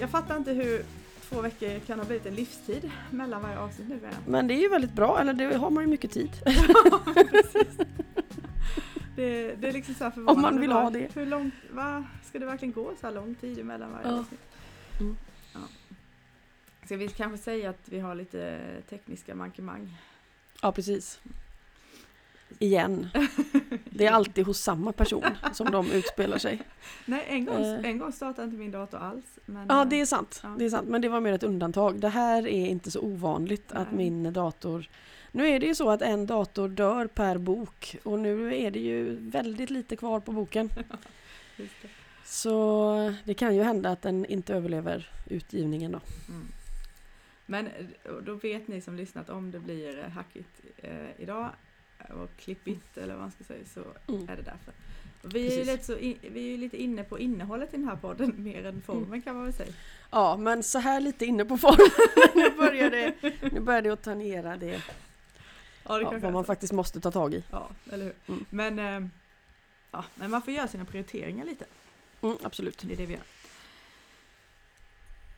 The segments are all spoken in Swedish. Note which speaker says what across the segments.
Speaker 1: Jag fattar inte hur två veckor kan ha blivit en livstid mellan varje avsnitt nu.
Speaker 2: Men det är ju väldigt bra, eller det har man ju mycket tid.
Speaker 1: det, det är liksom så här
Speaker 2: Om man vill ha det.
Speaker 1: Hur långt, va? Ska det verkligen gå så här lång tid mellan varje
Speaker 2: Ja.
Speaker 1: avsnitt?
Speaker 2: Mm.
Speaker 1: Ja. Ska vi kanske säga att vi har lite tekniska mankemang?
Speaker 2: Ja, precis. Igen. Det är alltid hos samma person som de utspelar sig.
Speaker 1: Nej, en gång,
Speaker 2: Eh.
Speaker 1: en gång startade inte min dator alls. Men,
Speaker 2: Ja,
Speaker 1: eh,
Speaker 2: det är sant.
Speaker 1: Ja.
Speaker 2: Det är sant. Men det var mer ett undantag. Det här är inte så ovanligt att
Speaker 1: Nej.
Speaker 2: min dator... Nu är det ju så att en dator dör per bok och nu är det ju väldigt lite kvar på boken.
Speaker 1: just det.
Speaker 2: Så det kan ju hända att den inte överlever utgivningen då.
Speaker 1: Mm. Men eh, då vet ni som lyssnat om det blir hackigt eh, idag och klippigt eller vad man ska säga så
Speaker 2: Mm.
Speaker 1: är det därför. Och vi, är så in, vi är lite inne på innehållet i den här podden mer än formen
Speaker 2: Mm.
Speaker 1: kan man väl säga.
Speaker 2: Ja, men så här lite inne på formen. nu, börjar det, nu börjar det att tangera det,
Speaker 1: Ja,
Speaker 2: ja,
Speaker 1: kanske
Speaker 2: vad man
Speaker 1: så.
Speaker 2: faktiskt måste ta tag i.
Speaker 1: Ja, eller hur.
Speaker 2: Mm.
Speaker 1: Men, eh, ja, men man får göra sina prioriteringar lite.
Speaker 2: Mm, absolut.
Speaker 1: Det är det vi gör.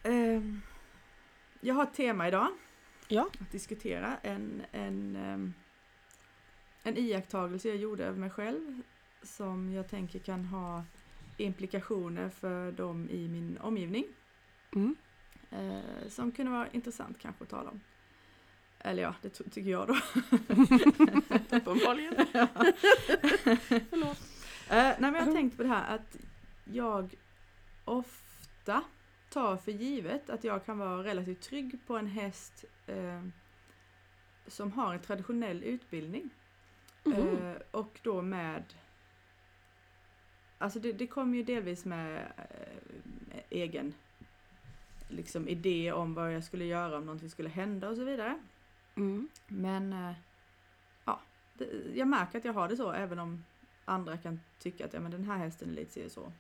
Speaker 1: Ehm, jag har ett tema idag.
Speaker 2: Ja.
Speaker 1: Att diskutera. En, en, ehm, en iakttagelse jag gjorde över mig själv. Som jag tänker kan ha implikationer för dem i min omgivning.
Speaker 2: Mm.
Speaker 1: Eh, som kunde vara intressant kanske att tala om. Eller ja, det ty- tycker jag då.
Speaker 2: Uppenbarligen. Förlåt.
Speaker 1: Eh, nej men jag har tänkt på det här att jag ofta tar för givet att jag kan vara relativt trygg på en häst eh, som har en traditionell utbildning.
Speaker 2: Mhm.
Speaker 1: Eh, och då med Alltså det, det kommer ju delvis med eh, egen liksom idé om vad jag skulle göra om någonting skulle hända och så vidare.
Speaker 2: Mm.
Speaker 1: Men eh, ja, det, jag märker att jag har det så även om andra kan tycka att ja, men den här hästen är lite si så.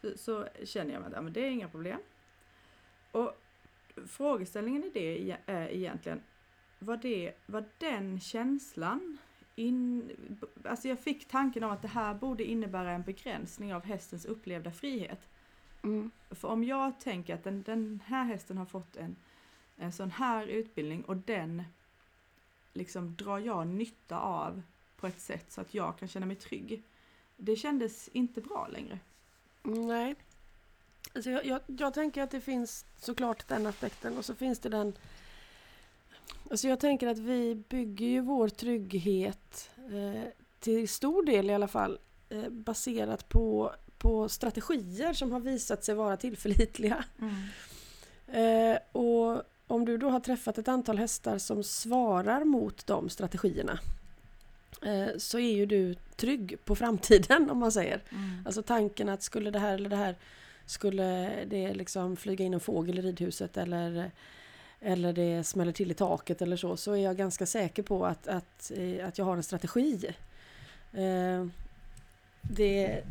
Speaker 1: Så, så känner jag att ja, men det är inga problem. Och frågeställningen i det är egentligen vad, det, vad den känslan in, alltså jag fick tanken om att det här borde innebära en begränsning av hästens upplevda frihet.
Speaker 2: Mm.
Speaker 1: För om jag tänker att den, den här hästen har fått en, en sån här utbildning och den liksom drar jag nytta av på ett sätt så att jag kan känna mig trygg. Det kändes inte bra längre.
Speaker 2: Nej. Alltså jag, jag, jag tänker att det finns såklart den aspekten och så finns det den... Alltså jag tänker att vi bygger ju vår trygghet eh, till stor del i alla fall eh, baserat på, på strategier som har visat sig vara tillförlitliga. Eh, och om du då har träffat ett antal hästar som svarar mot de strategierna eh, så är ju du trygg på framtiden om man säger.
Speaker 1: Mm.
Speaker 2: Alltså tanken att skulle det här eller det här skulle det liksom flyga in en fågel i ridhuset eller, eller det smäller till i taket eller så, så är jag ganska säker på att, att, eh, att jag har en strategi. Eh, Det,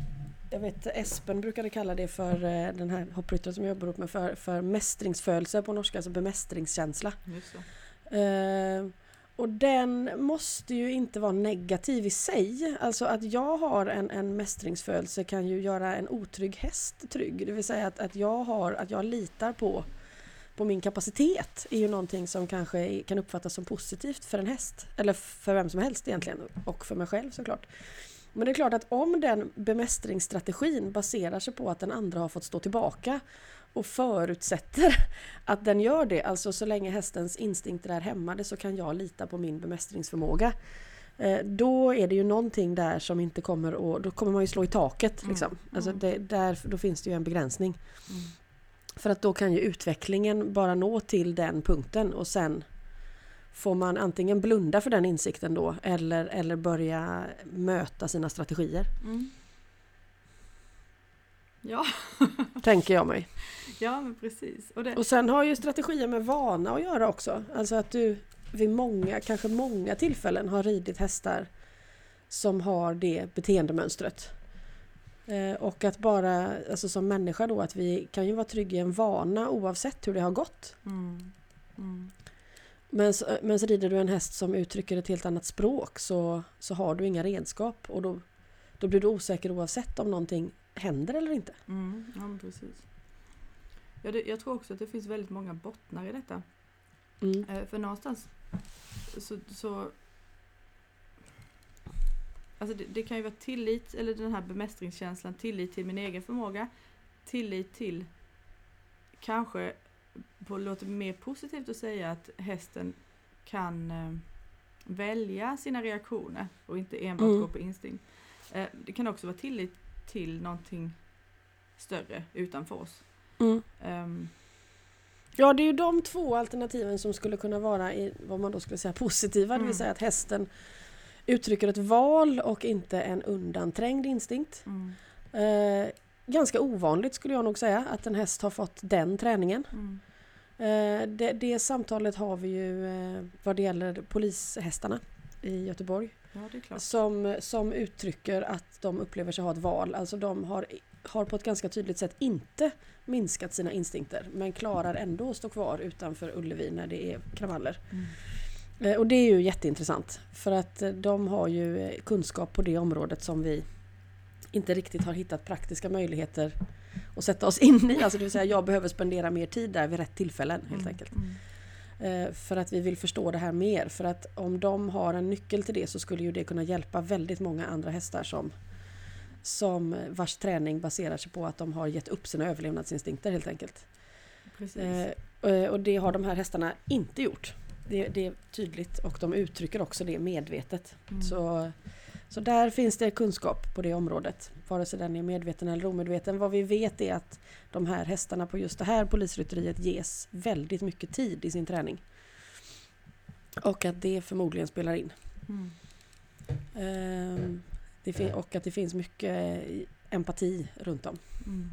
Speaker 2: jag vet Espen brukade kalla det för eh, den här hoppryttaren som jag jobbar upp med för, för mästringsfödelse på norska, alltså bemästringskänsla. Och den måste ju inte vara negativ i sig. Alltså att jag har en, en mästringsfödelse kan ju göra en otrygg häst trygg. Det vill säga att, att, jag, har, att jag litar på, på min kapacitet är ju någonting som kanske kan uppfattas som positivt för en häst. Eller för vem som helst egentligen. Och för mig själv såklart. Men det är klart att om den bemästringsstrategin baserar sig på att den andra har fått stå tillbaka och förutsätter att den gör det, alltså så länge hästens instinkter är hämmade så kan jag lita på min bemästringsförmåga. Eh, Då är det ju någonting där som inte kommer att, då kommer man ju slå i taket.
Speaker 1: Mm,
Speaker 2: Liksom. Alltså
Speaker 1: mm.
Speaker 2: det, där, då finns det ju en begränsning. För att då kan ju utvecklingen bara nå till den punkten och sen får man antingen blunda för den insikten då eller, eller börja möta sina strategier.
Speaker 1: Mm. Ja,
Speaker 2: Tänker jag mig.
Speaker 1: ja men precis. Och det,
Speaker 2: Och sen har ju strategier med vana att göra också. Alltså att du vid många, kanske många tillfällen har ridit hästar som har det beteendemönstret. Eh, och att bara, alltså som människa då, att vi kan ju vara trygga i en vana oavsett hur det har gått.
Speaker 1: mm. Mm.
Speaker 2: Men, s- men så rider du en häst som uttrycker ett helt annat språk så, så har du inga redskap och då, då blir du osäker oavsett om någonting händer eller inte.
Speaker 1: Mm. Ja, precis. Ja, det, jag tror också att det finns väldigt många bottnar i detta.
Speaker 2: Mm.
Speaker 1: Eh, för någonstans så, så Alltså det, det kan ju vara tillit, eller den här bemästringskänslan, tillit till min egen förmåga, tillit till kanske, på, låter mer positivt att säga att hästen kan eh, välja sina reaktioner och inte enbart
Speaker 2: Mm.
Speaker 1: gå på instinkt. Eh, det kan också vara tillit till någonting större utanför oss.
Speaker 2: Mm.
Speaker 1: Ehm,
Speaker 2: Ja, det är ju de två alternativen som skulle kunna vara i vad man då skulle säga positiva, det
Speaker 1: Mm.
Speaker 2: vill säga att hästen uttrycker ett val och inte en undanträngd instinkt.
Speaker 1: mm,
Speaker 2: Eh, ganska ovanligt skulle jag nog säga att en häst har fått den träningen.
Speaker 1: mm,
Speaker 2: Eh, det, det samtalet har vi ju eh, vad det gäller polishästarna i Göteborg.
Speaker 1: ja.
Speaker 2: Som, som uttrycker att de upplever sig ha ett val. Alltså de har, har på ett ganska tydligt sätt inte minskat sina instinkter men klarar ändå att stå kvar utanför Ullevi när det är kravaller.
Speaker 1: Mm.
Speaker 2: Eh, Och det är ju jätteintressant för att eh, de har ju eh, kunskap på det området som vi inte riktigt har hittat praktiska möjligheter att sätta oss in i. Alltså det vill säga jag behöver spendera mer tid där vid rätt tillfällen helt
Speaker 1: Mm,
Speaker 2: enkelt.
Speaker 1: mm.
Speaker 2: För att vi vill förstå det här mer. För att om de har en nyckel till det så skulle ju det kunna hjälpa väldigt många andra hästar som, som vars träning baserar sig på att de har gett upp sina överlevnadsinstinkter helt enkelt.
Speaker 1: Precis.
Speaker 2: Och det har de här hästarna inte gjort. Det, det är tydligt och de uttrycker också det medvetet.
Speaker 1: Mm.
Speaker 2: Så, så där finns det kunskap på det området. Vare sig den är medveten eller omedveten. Vad vi vet är att de här hästarna på just det här polisrytteriet ges väldigt mycket tid i sin träning. Och att det förmodligen spelar in.
Speaker 1: Mm.
Speaker 2: Ehm, det och att det finns mycket empati runt om.
Speaker 1: Mm.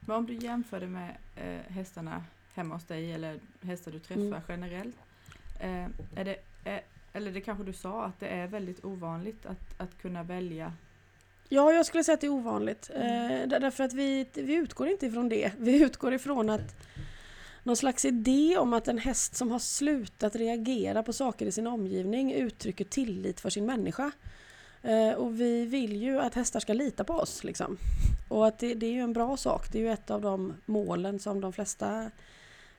Speaker 1: Men om du jämför det med eh, hästarna hemma hos dig eller hästar du träffar
Speaker 2: Mm.
Speaker 1: generellt. Eh, är det, är, eller det kanske du sa att det är väldigt ovanligt att, att kunna välja.
Speaker 2: Ja, jag skulle säga att det är ovanligt.
Speaker 1: Mm.
Speaker 2: Eh, där- därför att vi, vi utgår inte ifrån det. Vi utgår ifrån att någon slags idé om att en häst som har slutat reagera på saker i sin omgivning uttrycker tillit för sin människa. Eh, och vi vill ju att hästar ska lita på oss. Liksom. Och att det, det är ju en bra sak. Det är ju ett av de målen som de flesta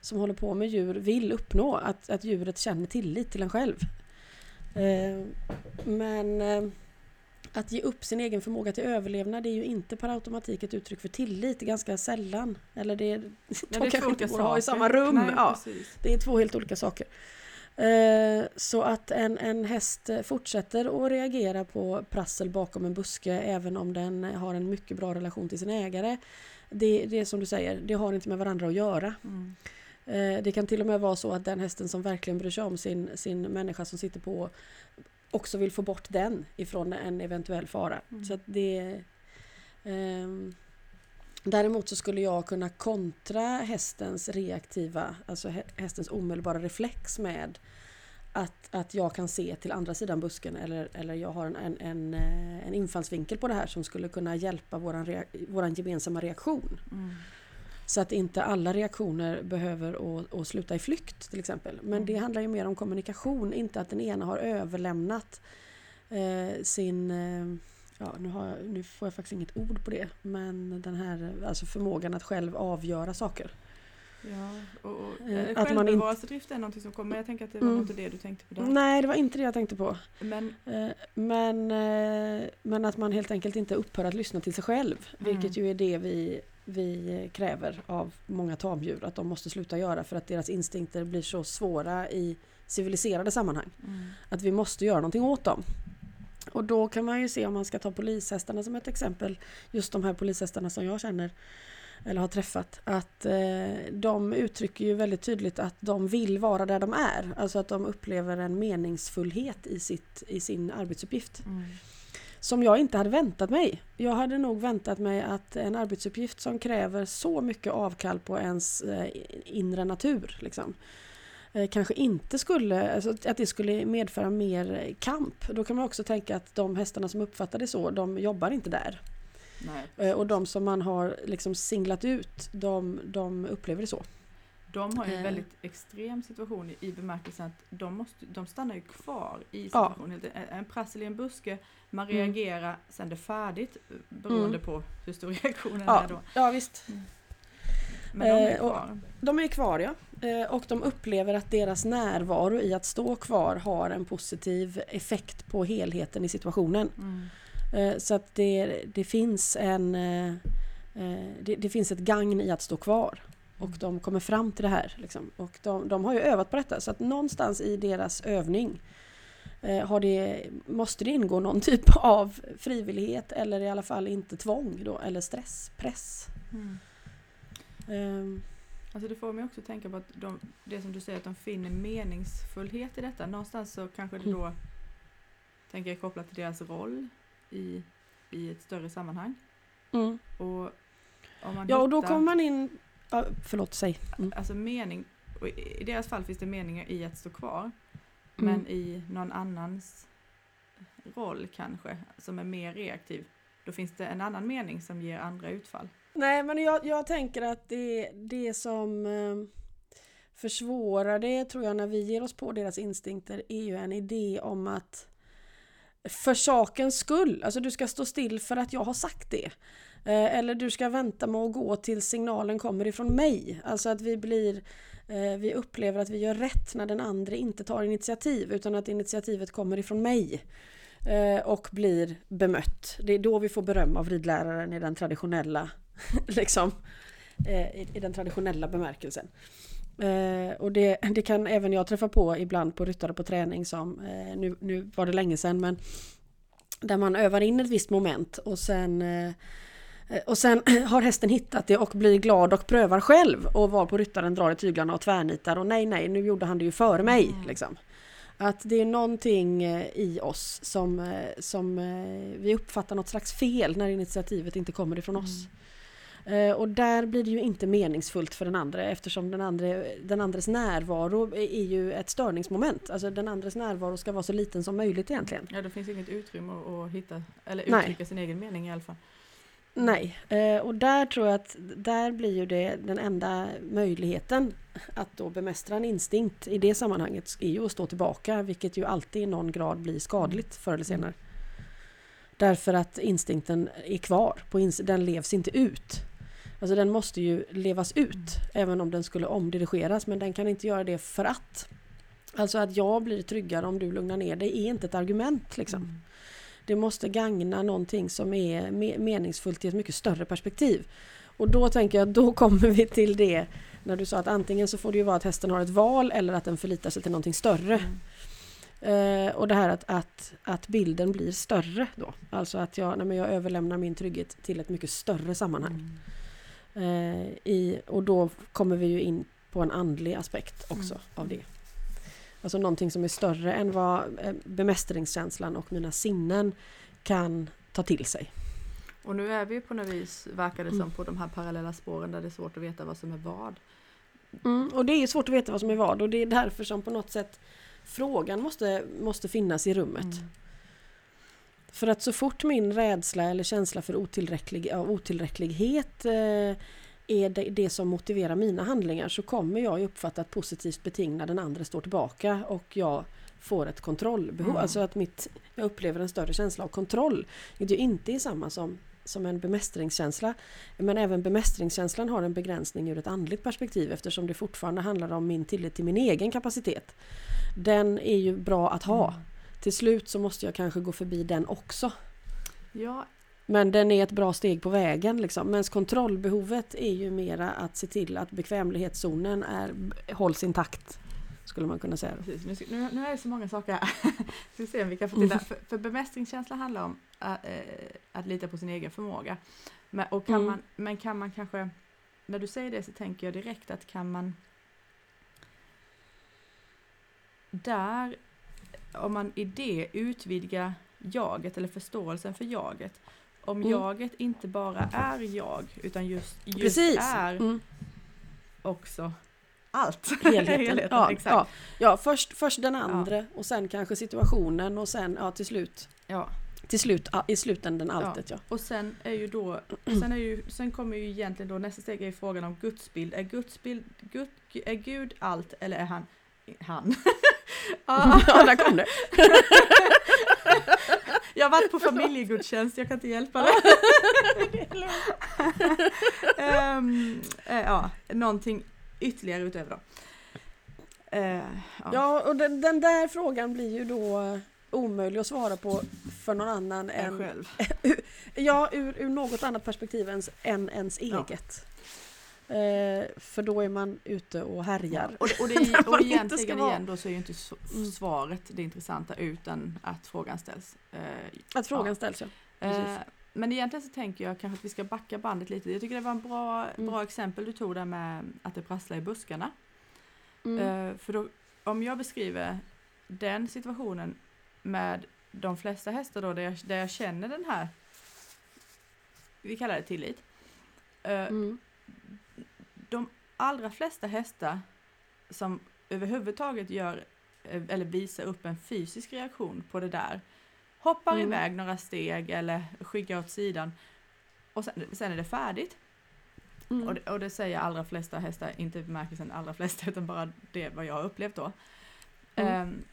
Speaker 2: som håller på med djur vill uppnå. Att, att djuret känner tillit till en själv. Eh, men eh, att ge upp sin egen förmåga till överlevnad är ju inte per automatik ett uttryck för tillit. Ganska sällan. Eller det, de
Speaker 1: det är
Speaker 2: kanske inte
Speaker 1: olika
Speaker 2: går att ha i samma rum.
Speaker 1: Nej,
Speaker 2: ja.
Speaker 1: precis.
Speaker 2: Det är två helt olika saker. Eh, Så att en, en häst fortsätter att reagera på prassel bakom en buske även om den har en mycket bra relation till sin ägare. Det, det är som du säger, det har inte med varandra att göra.
Speaker 1: Mm.
Speaker 2: Eh, Det kan till och med vara så att den hästen som verkligen bryr sig om sin, sin människa som sitter på också vill få bort den ifrån en eventuell fara.
Speaker 1: Mm.
Speaker 2: Så det... ehm, Däremot så skulle jag kunna kontra hästens reaktiva, alltså hä- hästens omedelbara reflex med att, att jag kan se till andra sidan busken eller, eller jag har en, en, en, eh, en infallsvinkel på det här som skulle kunna hjälpa våran, våran gemensamma reaktion.
Speaker 1: Mm.
Speaker 2: Så att inte alla reaktioner behöver att, att sluta i flykt till exempel. Men
Speaker 1: Mm.
Speaker 2: det handlar ju mer om kommunikation, inte att den ena har överlämnat eh, sin... Eh, ja, nu, jag, nu får jag faktiskt inget ord på det. Men den här alltså förmågan att själv avgöra saker.
Speaker 1: Ja, och, och,
Speaker 2: Eh,
Speaker 1: eh,
Speaker 2: inte-
Speaker 1: självbevarelsedrift är någonting som kommer. Jag tänker att det var
Speaker 2: Mm.
Speaker 1: inte det du tänkte på där.
Speaker 2: Nej, det var inte det jag tänkte på.
Speaker 1: Men
Speaker 2: Eh, Men, men att man helt enkelt inte upphör att lyssna till sig själv.
Speaker 1: Mm.
Speaker 2: Vilket ju är det vi, vi kräver av många tamdjur. Att de måste sluta göra för att deras instinkter blir så svåra i civiliserade sammanhang.
Speaker 1: mm.
Speaker 2: Att vi måste göra någonting åt dem. Och då kan man ju se om man ska ta polishästarna som ett exempel. Just de här polishästarna som jag känner eller har träffat. Att eh, de uttrycker ju väldigt tydligt att de vill vara där de är. Alltså att de upplever en meningsfullhet i, sitt, i sin arbetsuppgift.
Speaker 1: Mm.
Speaker 2: Som jag inte hade väntat mig. Jag hade nog väntat mig att en arbetsuppgift som kräver så mycket avkall på ens eh, inre natur liksom, eh, kanske inte skulle, alltså att det skulle medföra mer kamp. Då kan man också tänka att de hästarna som uppfattar det så, de jobbar inte där.
Speaker 1: Nej,
Speaker 2: Eh, och de som man har liksom singlat ut, de, de upplever det så.
Speaker 1: De har ju en
Speaker 2: Eh.
Speaker 1: väldigt extrem situation i, bemärkelsen att de, måste, de stannar ju kvar i
Speaker 2: Ja.
Speaker 1: situationen. En, en prassel i en buske, man
Speaker 2: Mm.
Speaker 1: reagerar, sen är det färdigt eh, beroende
Speaker 2: Mm.
Speaker 1: på hur stor reaktionen
Speaker 2: Ja,
Speaker 1: är då.
Speaker 2: ja visst.
Speaker 1: Mm. Men de är
Speaker 2: Eh,
Speaker 1: kvar.
Speaker 2: De är kvar ja. Eh, Och de upplever att deras närvaro i att stå kvar har en positiv effekt på helheten i situationen.
Speaker 1: Mm.
Speaker 2: Eh, Så att det, det finns en... Det, det finns ett gagn i att stå kvar. Och
Speaker 1: Mm.
Speaker 2: de kommer fram till det här. Liksom. Och de, de har ju övat på detta. Så att någonstans i deras övning eh, det, måste det ingå någon typ av frivillighet eller i alla fall inte tvång då, eller stress, press.
Speaker 1: Mm.
Speaker 2: Ehm,
Speaker 1: Alltså det får mig också tänka på att de, det som du säger att de finner meningsfullhet i detta. Någonstans så kanske det
Speaker 2: Mm.
Speaker 1: då, tänker jag kopplat till deras roll i, i ett större sammanhang.
Speaker 2: mm.
Speaker 1: Och
Speaker 2: Ja och då
Speaker 1: hittar-
Speaker 2: kommer man in... Ja, förlåt, säg. Mm.
Speaker 1: Alltså mening, i deras fall finns det meningar i att stå kvar.
Speaker 2: Mm.
Speaker 1: Men i någon annans roll kanske, som är mer reaktiv, då finns det en annan mening som ger andra utfall.
Speaker 2: Nej men jag, jag tänker att det, det som eh, försvårar det tror jag när vi ger oss på deras instinkter är ju en idé om att för sakens skull, alltså du ska stå still för att jag har sagt det. Eh, eller du ska vänta med att gå tills signalen kommer ifrån mig. Alltså att vi blir eh, vi upplever att vi gör rätt när den andra inte tar initiativ utan att initiativet kommer ifrån mig eh, och blir bemött. Det är då vi får beröm av ridläraren i den traditionella liksom, i, den traditionella bemärkelsen. Och det, det kan även jag träffa på ibland på ryttare på träning som, nu, nu var det länge sedan men där man övar in ett visst moment och sen och sen har hästen hittat det och blir glad och prövar själv och var på ryttaren drar i tyglarna och tvärnitar och nej nej nu gjorde han det ju före mig.
Speaker 1: Mm.
Speaker 2: Liksom. Att det är någonting eh, i oss som, eh, som eh, vi uppfattar något slags fel när initiativet inte kommer ifrån oss. Eh, Och där blir det ju inte meningsfullt för den andra eftersom den, andra, den andres närvaro är ju ett störningsmoment. Alltså den andres närvaro ska vara så liten som möjligt egentligen.
Speaker 1: Ja, det finns inget utrymme att, hitta, eller
Speaker 2: Nej.
Speaker 1: uttrycka sin egen mening i alla fall.
Speaker 2: Nej, eh, och där tror jag att där blir ju det den enda möjligheten att då bemästra en instinkt i det sammanhanget är ju att stå tillbaka vilket ju alltid i någon grad blir skadligt förr eller senare. Därför att instinkten är kvar, på den levs inte ut. Alltså den måste ju levas ut även om den skulle omdirigeras men den kan inte göra det för att. Alltså att jag blir tryggare om du lugnar ner dig är inte ett argument liksom. Det måste gagna någonting som är me- meningsfullt i ett mycket större perspektiv. Och då tänker jag, då kommer vi till det när du sa att antingen så får det ju vara att hästen har ett val eller att den förlitar sig till någonting större.
Speaker 1: Mm.
Speaker 2: Eh, och det här att, att, att bilden blir större då. Alltså att jag, nej men jag överlämnar min trygghet till ett mycket större sammanhang.
Speaker 1: Mm.
Speaker 2: Eh, i, och då kommer vi ju in på en andlig aspekt också
Speaker 1: Mm.
Speaker 2: av det. Alltså någonting som är större än vad eh, bemästringskänslan och mina sinnen kan ta till sig.
Speaker 1: Och nu är vi på något vis, verkar det
Speaker 2: Mm.
Speaker 1: som, på de här parallella spåren där det är svårt att veta vad som är vad.
Speaker 2: Mm, och det är ju svårt att veta vad som är vad och det är därför som på något sätt frågan måste, måste finnas i rummet.
Speaker 1: Mm.
Speaker 2: För att så fort min rädsla eller känsla för otillräcklig, ja, otillräcklighet eh, är det, det som motiverar mina handlingar så kommer jag uppfatta ett positivt beting när den andra står tillbaka och jag får ett kontrollbehov.
Speaker 1: Mm.
Speaker 2: Alltså att mitt, jag upplever en större känsla av kontroll. Det är ju inte är samma som, som en bemästringskänsla. Men även bemästringskänslan har en begränsning ur ett andligt perspektiv eftersom det fortfarande handlar om min tillit till min egen kapacitet. Den är ju bra att ha.
Speaker 1: Mm.
Speaker 2: Till slut så måste jag kanske gå förbi den också.
Speaker 1: Ja,
Speaker 2: Men den är ett bra steg på vägen liksom. Men kontrollbehovet är ju mera att se till att bekvämlighetszonen är, hålls intakt. Skulle man kunna säga.
Speaker 1: precis. Nu, nu, är det så många saker här. Ska se om vi kan få till det. För, för bemästringskänsla handlar om att, eh, att lita på sin egen förmåga. Men, och kan
Speaker 2: Mm.
Speaker 1: man, men kan man kanske, när du säger det så tänker jag direkt att kan man där, om man i det utvidgar jaget eller förståelsen för jaget. Om
Speaker 2: Mm.
Speaker 1: jaget inte bara är jag utan just, just
Speaker 2: Precis!
Speaker 1: är
Speaker 2: Mm.
Speaker 1: också allt.
Speaker 2: Helheten. ja,
Speaker 1: exakt.
Speaker 2: ja, ja, först, först den andra och sen kanske situationen och sen ja, till slut
Speaker 1: Ja.
Speaker 2: till slut, ja, i slutändan alltet ja.
Speaker 1: Och sen är ju då, sen, är ju, sen kommer ju egentligen då nästa steg är frågan om gudsbild. Är gudsbild, Gud, är Gud allt eller är han, han? Ja,
Speaker 2: Ja, där kom det.
Speaker 1: jag har varit på familjegudstjänst, jag kan inte hjälpa det. Um, ja, någonting ytterligare utöver då.
Speaker 2: Eh, ja. ja, och den, den, där frågan blir ju då omöjlig att svara på för någon annan än
Speaker 1: själv.
Speaker 2: ja, ur, ur, något annat perspektiv än, än ens eget. Ja. Eh, för då är man ute och härjar.
Speaker 1: Ja, och, och, det, och egentligen igen då så är ju inte mm. svaret det intressanta utan att frågan ställs.
Speaker 2: Eh, att frågan ja. ställs ja. Eh,
Speaker 1: men egentligen så tänker jag kanske att vi ska backa bandet lite. Jag tycker det var en bra, mm. bra exempel du tog där med att det prasslar i buskarna. Mm. Eh, för då, om jag beskriver den situationen med de flesta hästar då där jag, där jag känner den här, vi kallar det tillit. Eh, mm. De allra flesta hästar som överhuvudtaget gör eh, eller visar upp en fysisk reaktion på det där hoppar mm. iväg några steg eller skyggar åt sidan och sen, sen är det färdigt. Mm. Och, det, och det säger allra flesta hästar, inte i bemärkelsen allra flesta utan bara det vad jag har upplevt då. Mm. Um,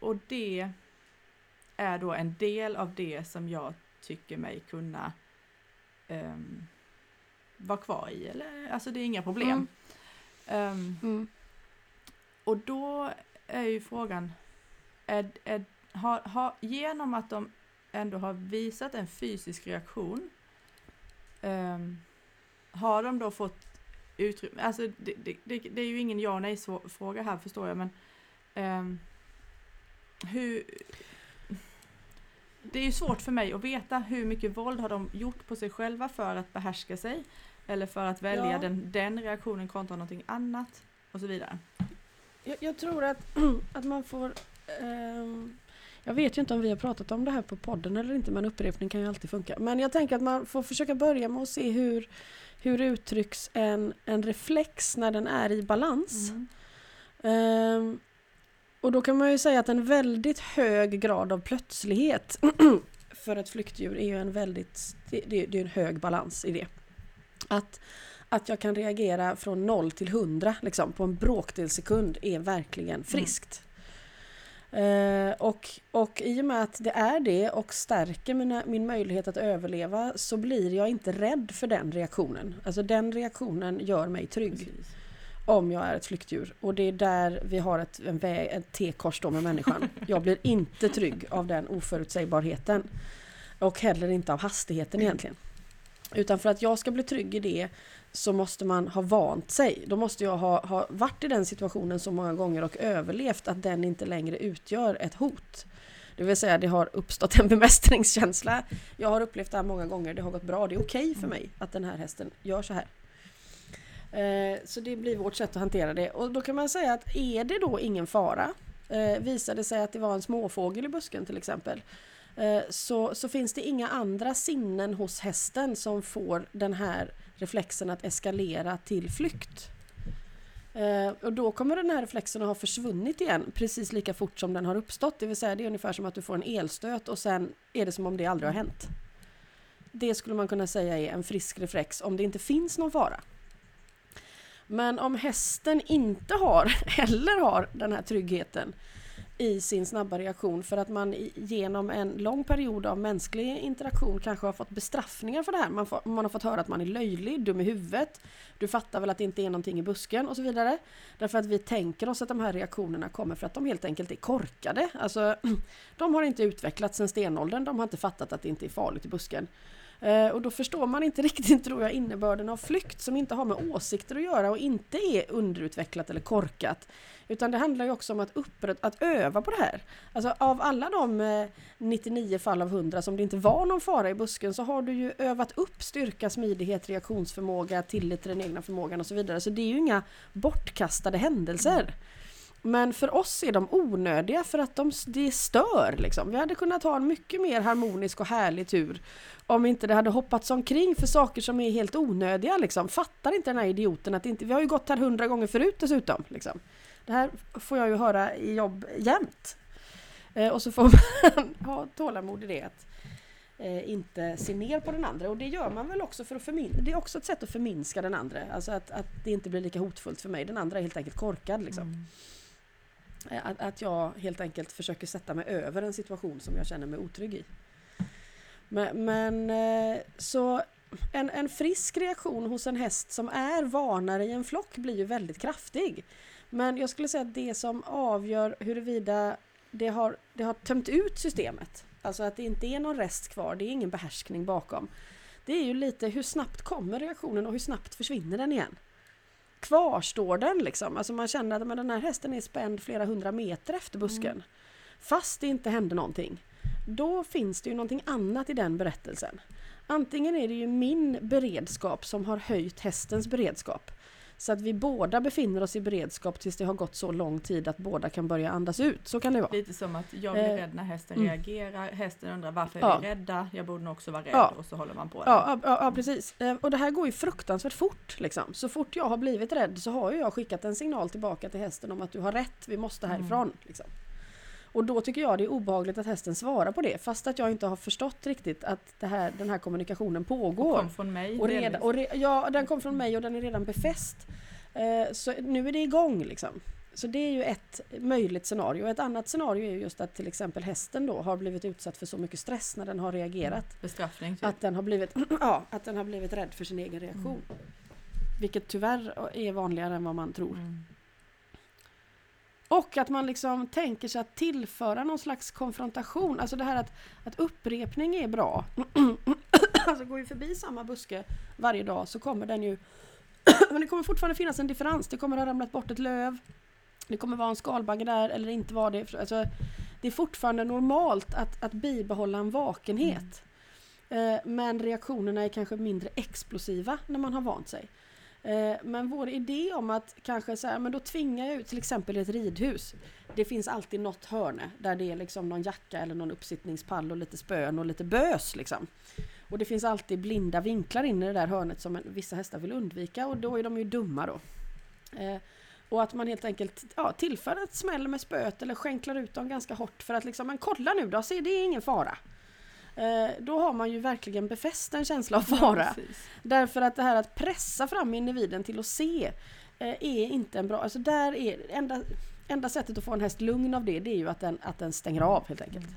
Speaker 1: och det är då en del av det som jag tycker mig kunna um, vara kvar i. Eller, alltså det är inga problem. Um, och då är ju frågan, är, är, har, har, genom att de ändå har visat en fysisk reaktion um, har de då fått utrymme, alltså det, det, det, det, är ju ingen ja nej fråga här förstår jag men um, hur det är ju svårt för mig att veta hur mycket våld har de gjort på sig själva för att behärska sig eller för att välja ja. den, den reaktionen kontra någonting annat och så vidare.
Speaker 2: Jag, jag tror att, att man får um, jag vet ju inte om vi har pratat om det här på podden eller inte men upprepning kan ju alltid funka. Men jag tänker att man får försöka börja med att se hur, hur uttrycks en, en reflex när den är i balans. Mm. Um, och då kan man ju säga att en väldigt hög grad av plötslighet för ett flyktdjur är ju en väldigt, det, det är en hög balans i det. Att, att jag kan reagera från 0 till 100 liksom, på en bråkdel sekund är verkligen mm. friskt. Mm. Uh, och, och i och med att det är det och stärker mina, min möjlighet att överleva så blir jag inte rädd för den reaktionen. Alltså den reaktionen gör mig trygg. Precis om jag är ett flyktdjur. Och det är där vi har ett, en väg, ett T-kors då med människan. Jag blir inte trygg av den oförutsägbarheten. Och heller inte av hastigheten egentligen. Utan för att jag ska bli trygg i det så måste man ha vant sig. Då måste jag ha, ha varit i den situationen så många gånger och överlevt att den inte längre utgör ett hot. Det vill säga det har uppstått en bemästringskänsla. Jag har upplevt det här många gånger, det har gått bra, det är okej okay för mig att den här hästen gör så här. Eh, så det blir vårt sätt att hantera det. Och då kan man säga att är det då ingen fara, eh, Visade det sig att det var en småfågel i busken till exempel, Eh, så, så finns det inga andra sinnen hos hästen som får den här reflexen att eskalera till flykt. Eh, och då kommer den här reflexen att ha försvunnit igen precis lika fort som den har uppstått. Det vill säga det är ungefär som att du får en elstöt och sen är det som om det aldrig har hänt. Det skulle man kunna säga är en frisk reflex om det inte finns någon fara. Men om hästen inte har, eller har den här tryggheten i sin snabba reaktion för att man genom en lång period av mänsklig interaktion kanske har fått bestraffningar för det här. Man, får, man har fått höra att man är löjlig, dum i huvudet, du fattar väl att det inte är någonting i busken och så vidare. Därför att vi tänker oss att de här reaktionerna kommer för att de helt enkelt är korkade. Alltså, de har inte utvecklats sedan stenåldern, de har inte fattat att det inte är farligt i busken. Eh, och då förstår man inte riktigt, tror jag, innebörden av flykt som inte har med åsikter att göra och inte är underutvecklat eller korkat. Utan det handlar ju också om att, upprätt, att öva på det här. Alltså av alla de eh, 99 fall av 100 som det inte var någon fara i busken så har du ju övat upp styrka, smidighet, reaktionsförmåga, tillit till den egna förmågan och så vidare. Så det är ju inga bortkastade händelser. Men för oss är de onödiga för att de, stör liksom. Vi hade kunnat ha en mycket mer harmonisk och härlig tur om inte det hade hoppats omkring för saker som är helt onödiga liksom. Fattar inte den här idioten att inte, vi har ju gått här hundra gånger förut dessutom. Liksom. Det här får jag ju höra i jobb jämt. Eh, och så får man ha tålamod i det att eh, inte se ner på den andra och det gör man väl också för att förminska, det är också ett sätt att förminska den andra. Alltså att, att det inte blir lika hotfullt för mig. Den andra är helt enkelt korkad liksom. Mm. Eh, att, att jag helt enkelt försöker sätta mig över en situation som jag känner mig otrygg i. Men, men så en, en frisk reaktion hos en häst som är vanare i en flock blir ju väldigt kraftig. Men jag skulle säga att det som avgör huruvida det har, det har tömt ut systemet, alltså att det inte är någon rest kvar, det är ingen behärskning bakom. Det är ju lite hur snabbt kommer reaktionen och hur snabbt försvinner den igen? Kvarstår den liksom? Alltså man känner att men den här hästen är spänd flera hundra meter efter busken. Mm. Fast det inte hände någonting. Då finns det ju någonting annat i den berättelsen. Antingen är det ju min beredskap som har höjt hästens beredskap. Så att vi båda befinner oss i beredskap tills det har gått så lång tid att båda kan börja andas ut. Så kan det vara.
Speaker 1: Lite som att jag blir eh, rädd när hästen mm. reagerar. Hästen undrar varför är vi rädda? Jag borde nog också vara rädd ja. och så håller man på.
Speaker 2: Ja, ja, ja, precis. Eh, och det här går ju fruktansvärt fort. Liksom. Så fort jag har blivit rädd så har jag skickat en signal tillbaka till hästen om att du har rätt, vi måste härifrån. Mm. Liksom. Och då tycker jag det är obehagligt att hästen svarar på det fast att jag inte har förstått riktigt att här, den här kommunikationen pågår. Och
Speaker 1: kom från mig.
Speaker 2: Och redan, och re, ja, den kom från mig och den är redan befäst. Eh, så nu är det igång liksom. Så det är ju ett möjligt scenario. Ett annat scenario är just att till exempel hästen då har blivit utsatt för så mycket stress när den har reagerat.
Speaker 1: Bestraffning.
Speaker 2: Typ. Att, den har blivit, ja, att den har blivit rädd för sin egen reaktion. Mm. Vilket tyvärr är vanligare än vad man tror. Mm. Och att man liksom tänker sig att tillföra någon slags konfrontation. Alltså det här att, att upprepning är bra. alltså går ju förbi samma buske varje dag så kommer den ju... Men det kommer fortfarande finnas en differens. Det kommer ha ramlat bort ett löv. Det kommer vara en skalbagge där eller inte vara det. Alltså, det är fortfarande normalt att, att bibehålla en vakenhet. Mm. Men reaktionerna är kanske mindre explosiva när man har vant sig. Eh, men vår idé om att kanske så här, men då tvingar jag ut till exempel ett ridhus. Det finns alltid något hörne där det är liksom någon jacka eller någon uppsittningspall och lite spön och lite bös liksom. Och det finns alltid blinda vinklar in i det där hörnet som vissa hästar vill undvika och då är de ju dumma då. Eh, och att man helt enkelt ja, tillför ett smäll med spöet eller skänklar ut dem ganska hårt för att liksom, men kolla nu då, se det är ingen fara. Eh, då har man ju verkligen befäst en känsla av fara. Ja, Därför att det här att pressa fram individen till att se eh, är inte en bra... Alltså där är enda, enda sättet att få en häst lugn av det, det är ju att den, att den stänger av helt enkelt. Mm.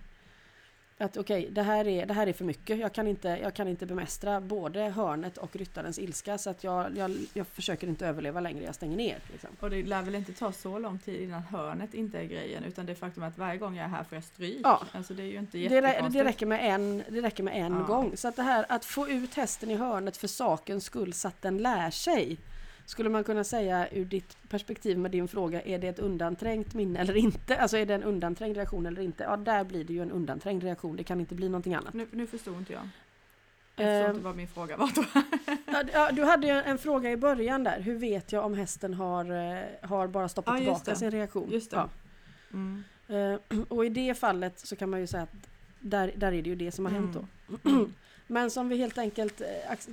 Speaker 2: Att okej, okay, det, här är, det här är för mycket. Jag kan inte, jag kan inte bemästra både hörnet och ryttarens ilska så att jag, jag, jag försöker inte överleva längre, jag stänger ner. Liksom.
Speaker 1: Och det lär väl inte ta så lång tid innan hörnet inte är grejen utan det faktum att varje gång jag är här får jag stryk.
Speaker 2: Ja.
Speaker 1: Alltså det är ju inte
Speaker 2: det, det räcker med en, det räcker med en ja. gång. Så att det här att få ut hästen i hörnet för sakens skull så att den lär sig. Skulle man kunna säga ur ditt perspektiv med din fråga, är det ett undanträngt minne eller inte? Alltså är det en undanträngd reaktion eller inte? Ja, där blir det ju en undanträngd reaktion. Det kan inte bli någonting annat.
Speaker 1: Nu, nu förstod inte jag. Jag förstod inte vad min fråga var då.
Speaker 2: ja, du hade ju en fråga i början där. Hur vet jag om hästen har, eh, har bara stoppat ja, tillbaka sin reaktion?
Speaker 1: Just det.
Speaker 2: Ja. Mm. Eh, och i det fallet så kan man ju säga att där, där är det ju det som har hänt då. Mm. Men som vi helt enkelt eh,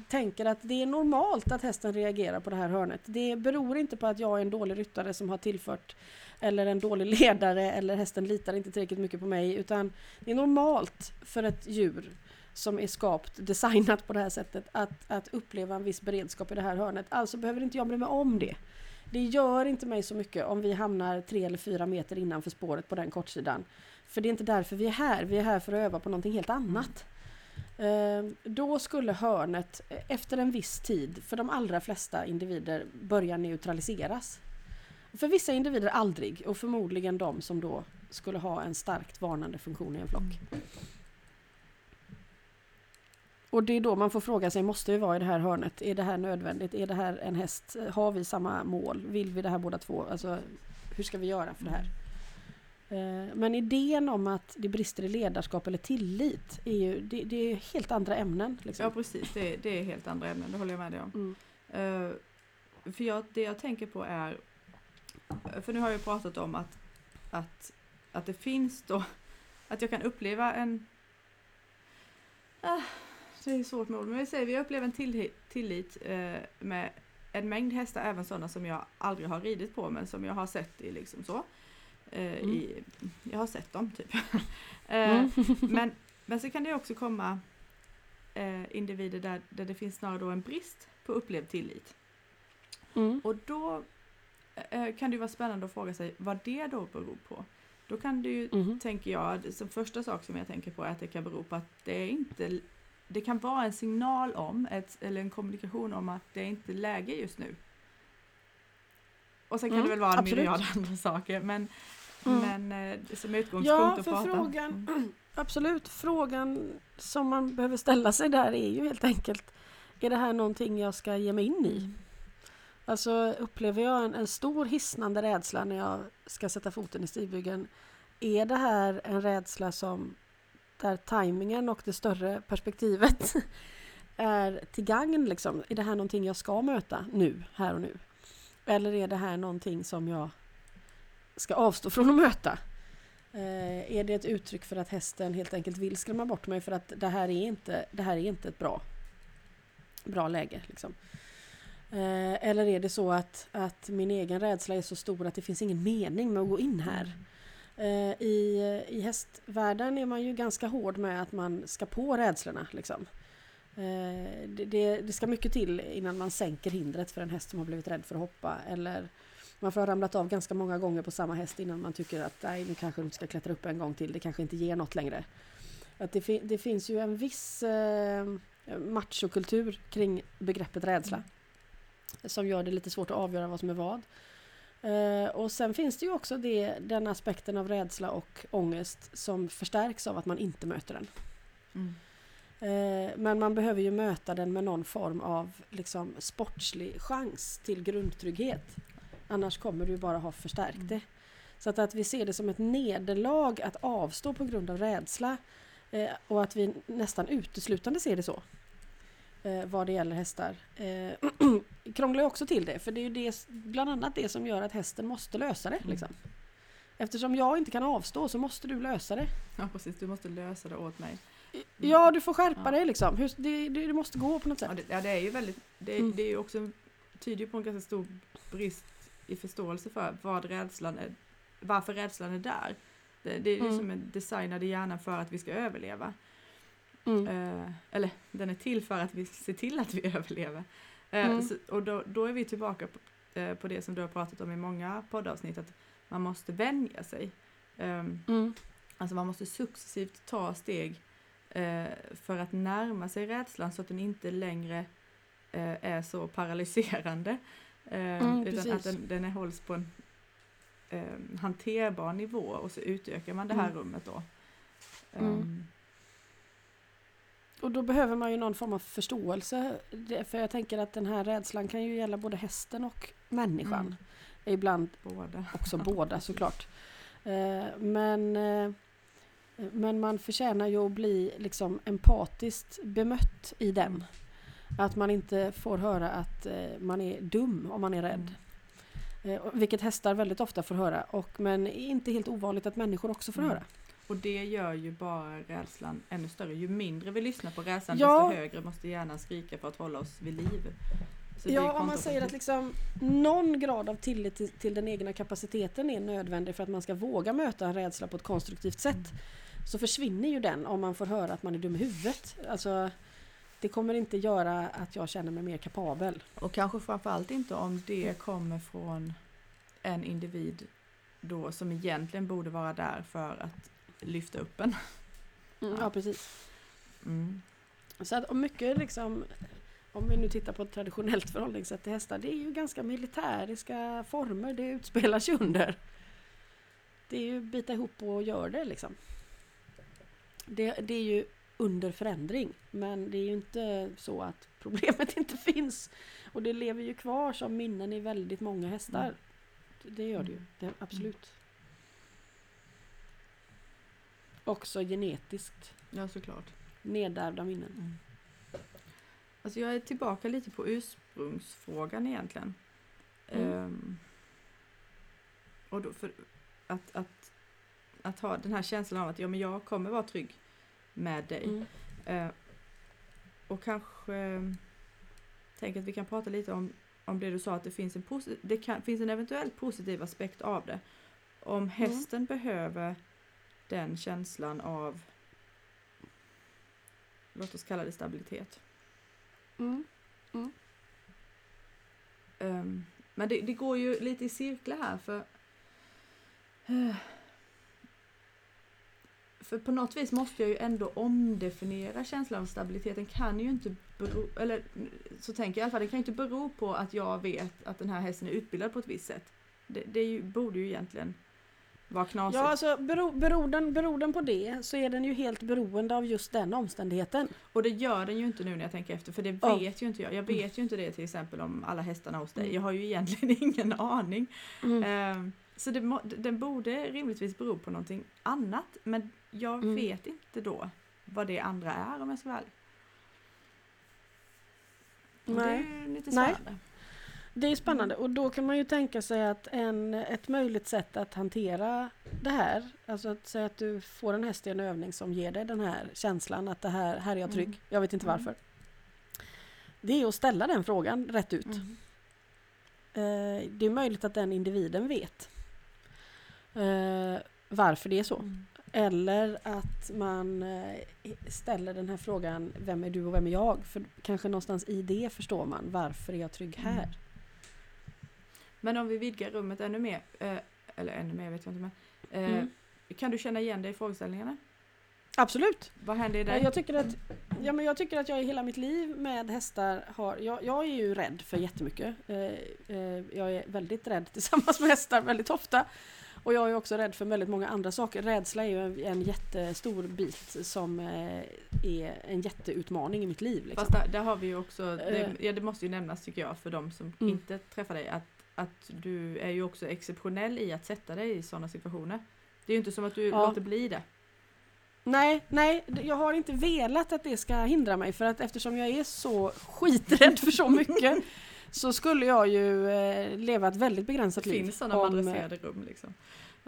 Speaker 2: tänker att det är normalt att hästen reagerar på det här hörnet. Det beror inte på att jag är en dålig ryttare som har tillfört eller en dålig ledare eller hästen litar inte tillräckligt mycket på mig utan det är normalt för ett djur som är skapt, designat på det här sättet att, att uppleva en viss beredskap i det här hörnet. Alltså behöver inte jag bry mig om det. Det gör inte mig så mycket om vi hamnar tre eller fyra meter innanför spåret på den kortsidan. För det är inte därför vi är här, vi är här för att öva på någonting helt annat. Mm. då skulle hörnet efter en viss tid för de allra flesta individer börja neutraliseras. För vissa individer aldrig och förmodligen de som då skulle ha en starkt varnande funktion i en flock. Mm. Och det är då man får fråga sig, måste vi vara i det här hörnet? Är det här nödvändigt? Är det här en häst? Har vi samma mål? Vill vi det här båda två? Alltså, hur ska vi göra för det här? Eh, men idén om att det brister i ledarskap eller tillit är ju det, det är helt andra ämnen. Liksom.
Speaker 1: Ja precis, det, det, är helt andra ämnen, det håller jag med dig om. Mm. Uh, för jag, det jag tänker på är, för nu har jag pratat om att, att, att det finns då, att jag kan uppleva en, uh, det är svårt med ord, men vi säger vi upplever en tillit, tillit uh, med en mängd hästar, även sådana som jag aldrig har ridit på men som jag har sett i liksom så. Eh, mm. i, jag har sett dem typ. Eh, mm. men, men så kan det också komma eh, individer där, där det finns snarare då en brist på upplevd tillit. Mm. Och då eh, kan det vara spännande att fråga sig vad det då beror på. Då kan det ju, mm. tänker jag, som första sak som jag tänker på är att det kan bero på att det är inte det kan vara en signal om, ett, eller en kommunikation om att det är inte läge just nu. Och sen kan
Speaker 2: Mm,
Speaker 1: det väl vara en
Speaker 2: absolut.
Speaker 1: myriad andra saker, men,
Speaker 2: Mm.
Speaker 1: men eh, som utgångspunkt
Speaker 2: Ja,
Speaker 1: att
Speaker 2: för
Speaker 1: prata.
Speaker 2: frågan,
Speaker 1: Mm.
Speaker 2: absolut. Frågan som man behöver ställa sig där är ju helt enkelt, är det här någonting jag ska ge mig in i? Alltså upplever jag en, en stor hisnande rädsla när jag ska sätta foten i stigbyggen, är det här en rädsla som där tajmingen och det större perspektivet är till gagn liksom? Är det här någonting jag ska möta nu, här och nu? Eller är det här någonting som jag ska avstå från att möta? Eh, är det ett uttryck för att hästen helt enkelt vill skrämma bort mig för att det här är inte, det här är inte ett bra, bra läge? Liksom. Eh, eller är det så att, att min egen rädsla är så stor att det finns ingen mening med att gå in här? Eh, I, I hästvärlden är man ju ganska hård med att man ska på rädslorna. Liksom. Eh, det, det, det ska mycket till innan man sänker hindret för en häst som har blivit rädd för att hoppa. Eller man får ha ramlat av ganska många gånger på samma häst innan man tycker att nej, nu kanske du ska klättra upp en gång till. Det kanske inte ger något längre. Att det, fi- det finns ju en viss eh, machokultur kring begreppet rädsla. Som gör det lite svårt att avgöra vad som är vad. Eh, och sen finns det ju också det, den aspekten av rädsla och ångest som förstärks av att man inte möter den.
Speaker 1: Mm.
Speaker 2: Eh, men man behöver ju möta den med någon form av liksom, sportslig chans till grundtrygghet. Annars kommer du bara ha förstärkt
Speaker 1: Mm.
Speaker 2: det. Så att, att vi ser det som ett nederlag att avstå på grund av rädsla eh, och att vi nästan uteslutande ser det så. Eh, vad det gäller hästar. Eh, krånglar också till det för det är ju det, bland annat det som gör att hästen måste lösa det.
Speaker 1: Mm.
Speaker 2: Liksom. Eftersom jag inte kan avstå så måste du lösa det.
Speaker 1: Ja precis, du måste lösa det åt mig.
Speaker 2: Ja, du får skärpa
Speaker 1: Ja.
Speaker 2: dig liksom. Hur, det, det, det måste gå på något sätt.
Speaker 1: Ja det, ja, det är ju väldigt, det,
Speaker 2: Mm.
Speaker 1: det är ju också, tyder på en ganska stor brist i förståelse för vad rädslan är, varför rädslan är där. Det, det är
Speaker 2: Mm.
Speaker 1: som en designad i hjärnan för att vi ska överleva.
Speaker 2: Mm.
Speaker 1: Eh, eller den är till för att vi ser till att vi överlever. Eh,
Speaker 2: Mm.
Speaker 1: så, och då, då är vi tillbaka på, eh, på det som du har pratat om i många poddavsnitt, att man måste vänja sig. Ehm,
Speaker 2: Mm.
Speaker 1: Alltså man måste successivt ta steg eh, för att närma sig rädslan så att den inte längre eh, är så paralyserande. Eh,
Speaker 2: Mm,
Speaker 1: utan
Speaker 2: precis.
Speaker 1: att den, den är, hålls på en eh, hanterbar nivå och så utökar man det här
Speaker 2: Mm.
Speaker 1: rummet då.
Speaker 2: Mm.
Speaker 1: Ehm,
Speaker 2: Och då behöver man ju någon form av förståelse. För jag tänker att den här rädslan kan ju gälla både hästen och människan.
Speaker 1: Mm.
Speaker 2: Ibland
Speaker 1: båda.
Speaker 2: också båda såklart. Eh, Men, eh, men man förtjänar ju att bli liksom empatiskt bemött i den. Att man inte får höra att eh, man är dum om man är rädd.
Speaker 1: Mm.
Speaker 2: Eh, Vilket hästar väldigt ofta får höra. Och, men inte helt ovanligt att människor också får
Speaker 1: Mm.
Speaker 2: höra.
Speaker 1: Och det gör ju bara rädslan ännu större. Ju mindre vi lyssnar på rädslan
Speaker 2: Ja.
Speaker 1: desto högre måste hjärnan skrika för att hålla oss vid liv. Så
Speaker 2: Ja, om man säger att liksom någon grad av tillit till, till den egna kapaciteten är nödvändig för att man ska våga möta en rädsla på ett konstruktivt sätt.
Speaker 1: Mm.
Speaker 2: Så försvinner ju den om man får höra att man är dum i huvudet. Alltså, det kommer inte göra att jag känner mig mer kapabel.
Speaker 1: Och kanske framförallt inte om det kommer från en individ då som egentligen borde vara där för att lyfta upp en.
Speaker 2: Mm, ja, precis.
Speaker 1: Mm.
Speaker 2: Så att, och mycket liksom, om vi nu tittar på ett traditionellt förhållningssätt till hästar, det är ju ganska militäriska former det utspelar sig under. Det är ju bita ihop och gör det liksom. Det, det är ju under förändring, men det är ju inte så att problemet inte finns. Och det lever ju kvar som minnen i väldigt många hästar.
Speaker 1: Mm.
Speaker 2: Det gör det ju, det, absolut. Också genetiskt
Speaker 1: Ja, såklart.
Speaker 2: nedärvda minnen.
Speaker 1: Mm. Alltså jag är tillbaka lite på ursprungsfrågan egentligen.
Speaker 2: Mm.
Speaker 1: Ehm, och då för att, att, att ha den här känslan av att ja, men jag kommer vara trygg med dig.
Speaker 2: Mm.
Speaker 1: Eh, och kanske eh, tänk att vi kan prata lite om, om det du sa att det finns en, det kan, finns en eventuellt positiv aspekt av det. Om hästen behöver den känslan av låt oss kalla det stabilitet.
Speaker 2: Mm.
Speaker 1: Ehm, men det, det går ju lite i cirklar här för eh, för på något vis måste jag ju ändå omdefiniera känslan av stabilitet. Den kan ju inte bero, eller så tänker jag i alla fall, den kan ju inte bero på att jag vet att den här hästen är utbildad på ett visst sätt. Det, det ju, borde ju egentligen vara knasigt.
Speaker 2: Ja, alltså beror, beror, den, beror den på det så är den ju helt beroende av just den omständigheten.
Speaker 1: Och det gör den ju inte nu när jag tänker efter för det vet ju inte jag. Jag vet ju inte det till exempel om alla hästarna hos dig.
Speaker 2: Mm.
Speaker 1: Jag har ju egentligen ingen aning.
Speaker 2: Mm.
Speaker 1: Ehm, så det, den borde rimligtvis bero på någonting annat men jag
Speaker 2: Mm.
Speaker 1: vet inte då vad det andra är om jag ska vara ärlig. Och Det är
Speaker 2: Nej.
Speaker 1: ju lite
Speaker 2: Nej.
Speaker 1: spännande.
Speaker 2: Det är spännande och då kan man ju tänka sig att en, ett möjligt sätt att hantera det här, alltså att säga att du får en häst i en övning som ger dig den här känslan att det här, här är jag trygg,
Speaker 1: Mm.
Speaker 2: jag vet inte
Speaker 1: Mm.
Speaker 2: varför. Det är att ställa den frågan rätt ut.
Speaker 1: Mm.
Speaker 2: Eh, det är möjligt att den individen vet eh, varför det är så.
Speaker 1: Mm.
Speaker 2: Eller att man eh, ställer den här frågan, vem är du och vem är jag? För kanske någonstans i det förstår man, varför är jag trygg här?
Speaker 1: Mm. Men om vi vidgar rummet ännu mer, eh, eller ännu mer vet jag inte men. Eh,
Speaker 2: Mm.
Speaker 1: Kan du känna igen dig i frågeställningarna?
Speaker 2: Absolut!
Speaker 1: Vad händer i dig?
Speaker 2: Jag tycker, att, ja, men jag tycker att jag i hela mitt liv med hästar har... Jag, jag är ju rädd för jättemycket. Jag är väldigt rädd tillsammans med hästar väldigt ofta. Och jag är också rädd för väldigt många andra saker. Rädsla är ju en, jättestor bit som eh, är en jätteutmaning i mitt liv. Liksom.
Speaker 1: Fast där, där har vi ju också,
Speaker 2: Eh.
Speaker 1: det, ja, det måste ju nämnas tycker jag för de som
Speaker 2: Mm.
Speaker 1: inte träffar dig, att, att du är ju också exceptionell i att sätta dig i sådana situationer. Det är ju inte som att du
Speaker 2: Ja.
Speaker 1: låter bli det.
Speaker 2: Nej, nej, jag har inte velat att det ska hindra mig för att eftersom jag är så skiträdd för så mycket så skulle jag ju eh, leva ett väldigt begränsat
Speaker 1: Det
Speaker 2: liv.
Speaker 1: finns sådana
Speaker 2: om, eh,
Speaker 1: adresserade rum liksom.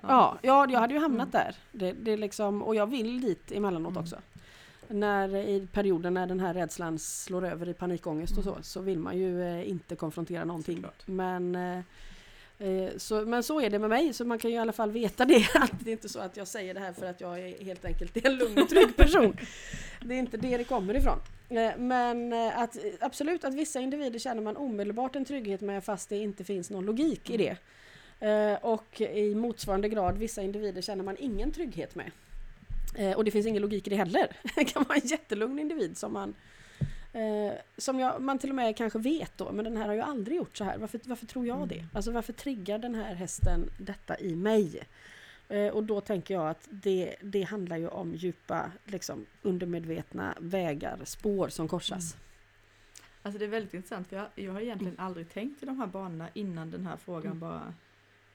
Speaker 2: Ja, ja, jag hade ju hamnat
Speaker 1: Mm.
Speaker 2: där. Det, det liksom, och jag vill dit emellanåt
Speaker 1: Mm.
Speaker 2: också. När, I perioder när den här rädslan slår över i panikångest och så,
Speaker 1: Mm.
Speaker 2: så vill man ju eh, inte konfrontera någonting.
Speaker 1: Såklart.
Speaker 2: Men, eh, eh, Eh, så, men så är det med mig, så man kan ju i alla fall veta det. Att det är inte så att jag säger det här för att jag är helt enkelt är en lugn och trygg person. Det är inte det det kommer ifrån. Eh, men eh, att, absolut att vissa individer känner man omedelbart en trygghet med fast det inte finns någon logik i det. Och i motsvarande grad vissa individer känner man ingen trygghet med. Och det finns ingen logik i det heller. Det kan vara en jättelugn individ som man eh, som jag, man till och med kanske vet då, men den här har ju aldrig gjort så här. Varför, varför tror jag
Speaker 1: Mm.
Speaker 2: det? Alltså varför triggar den här hästen detta i mig? Eh, och då tänker jag att det, det handlar ju om djupa, liksom, undermedvetna vägar, spår som korsas.
Speaker 1: Alltså det är väldigt intressant för jag, jag har egentligen aldrig tänkt i de här banorna innan den här frågan
Speaker 2: Mm.
Speaker 1: bara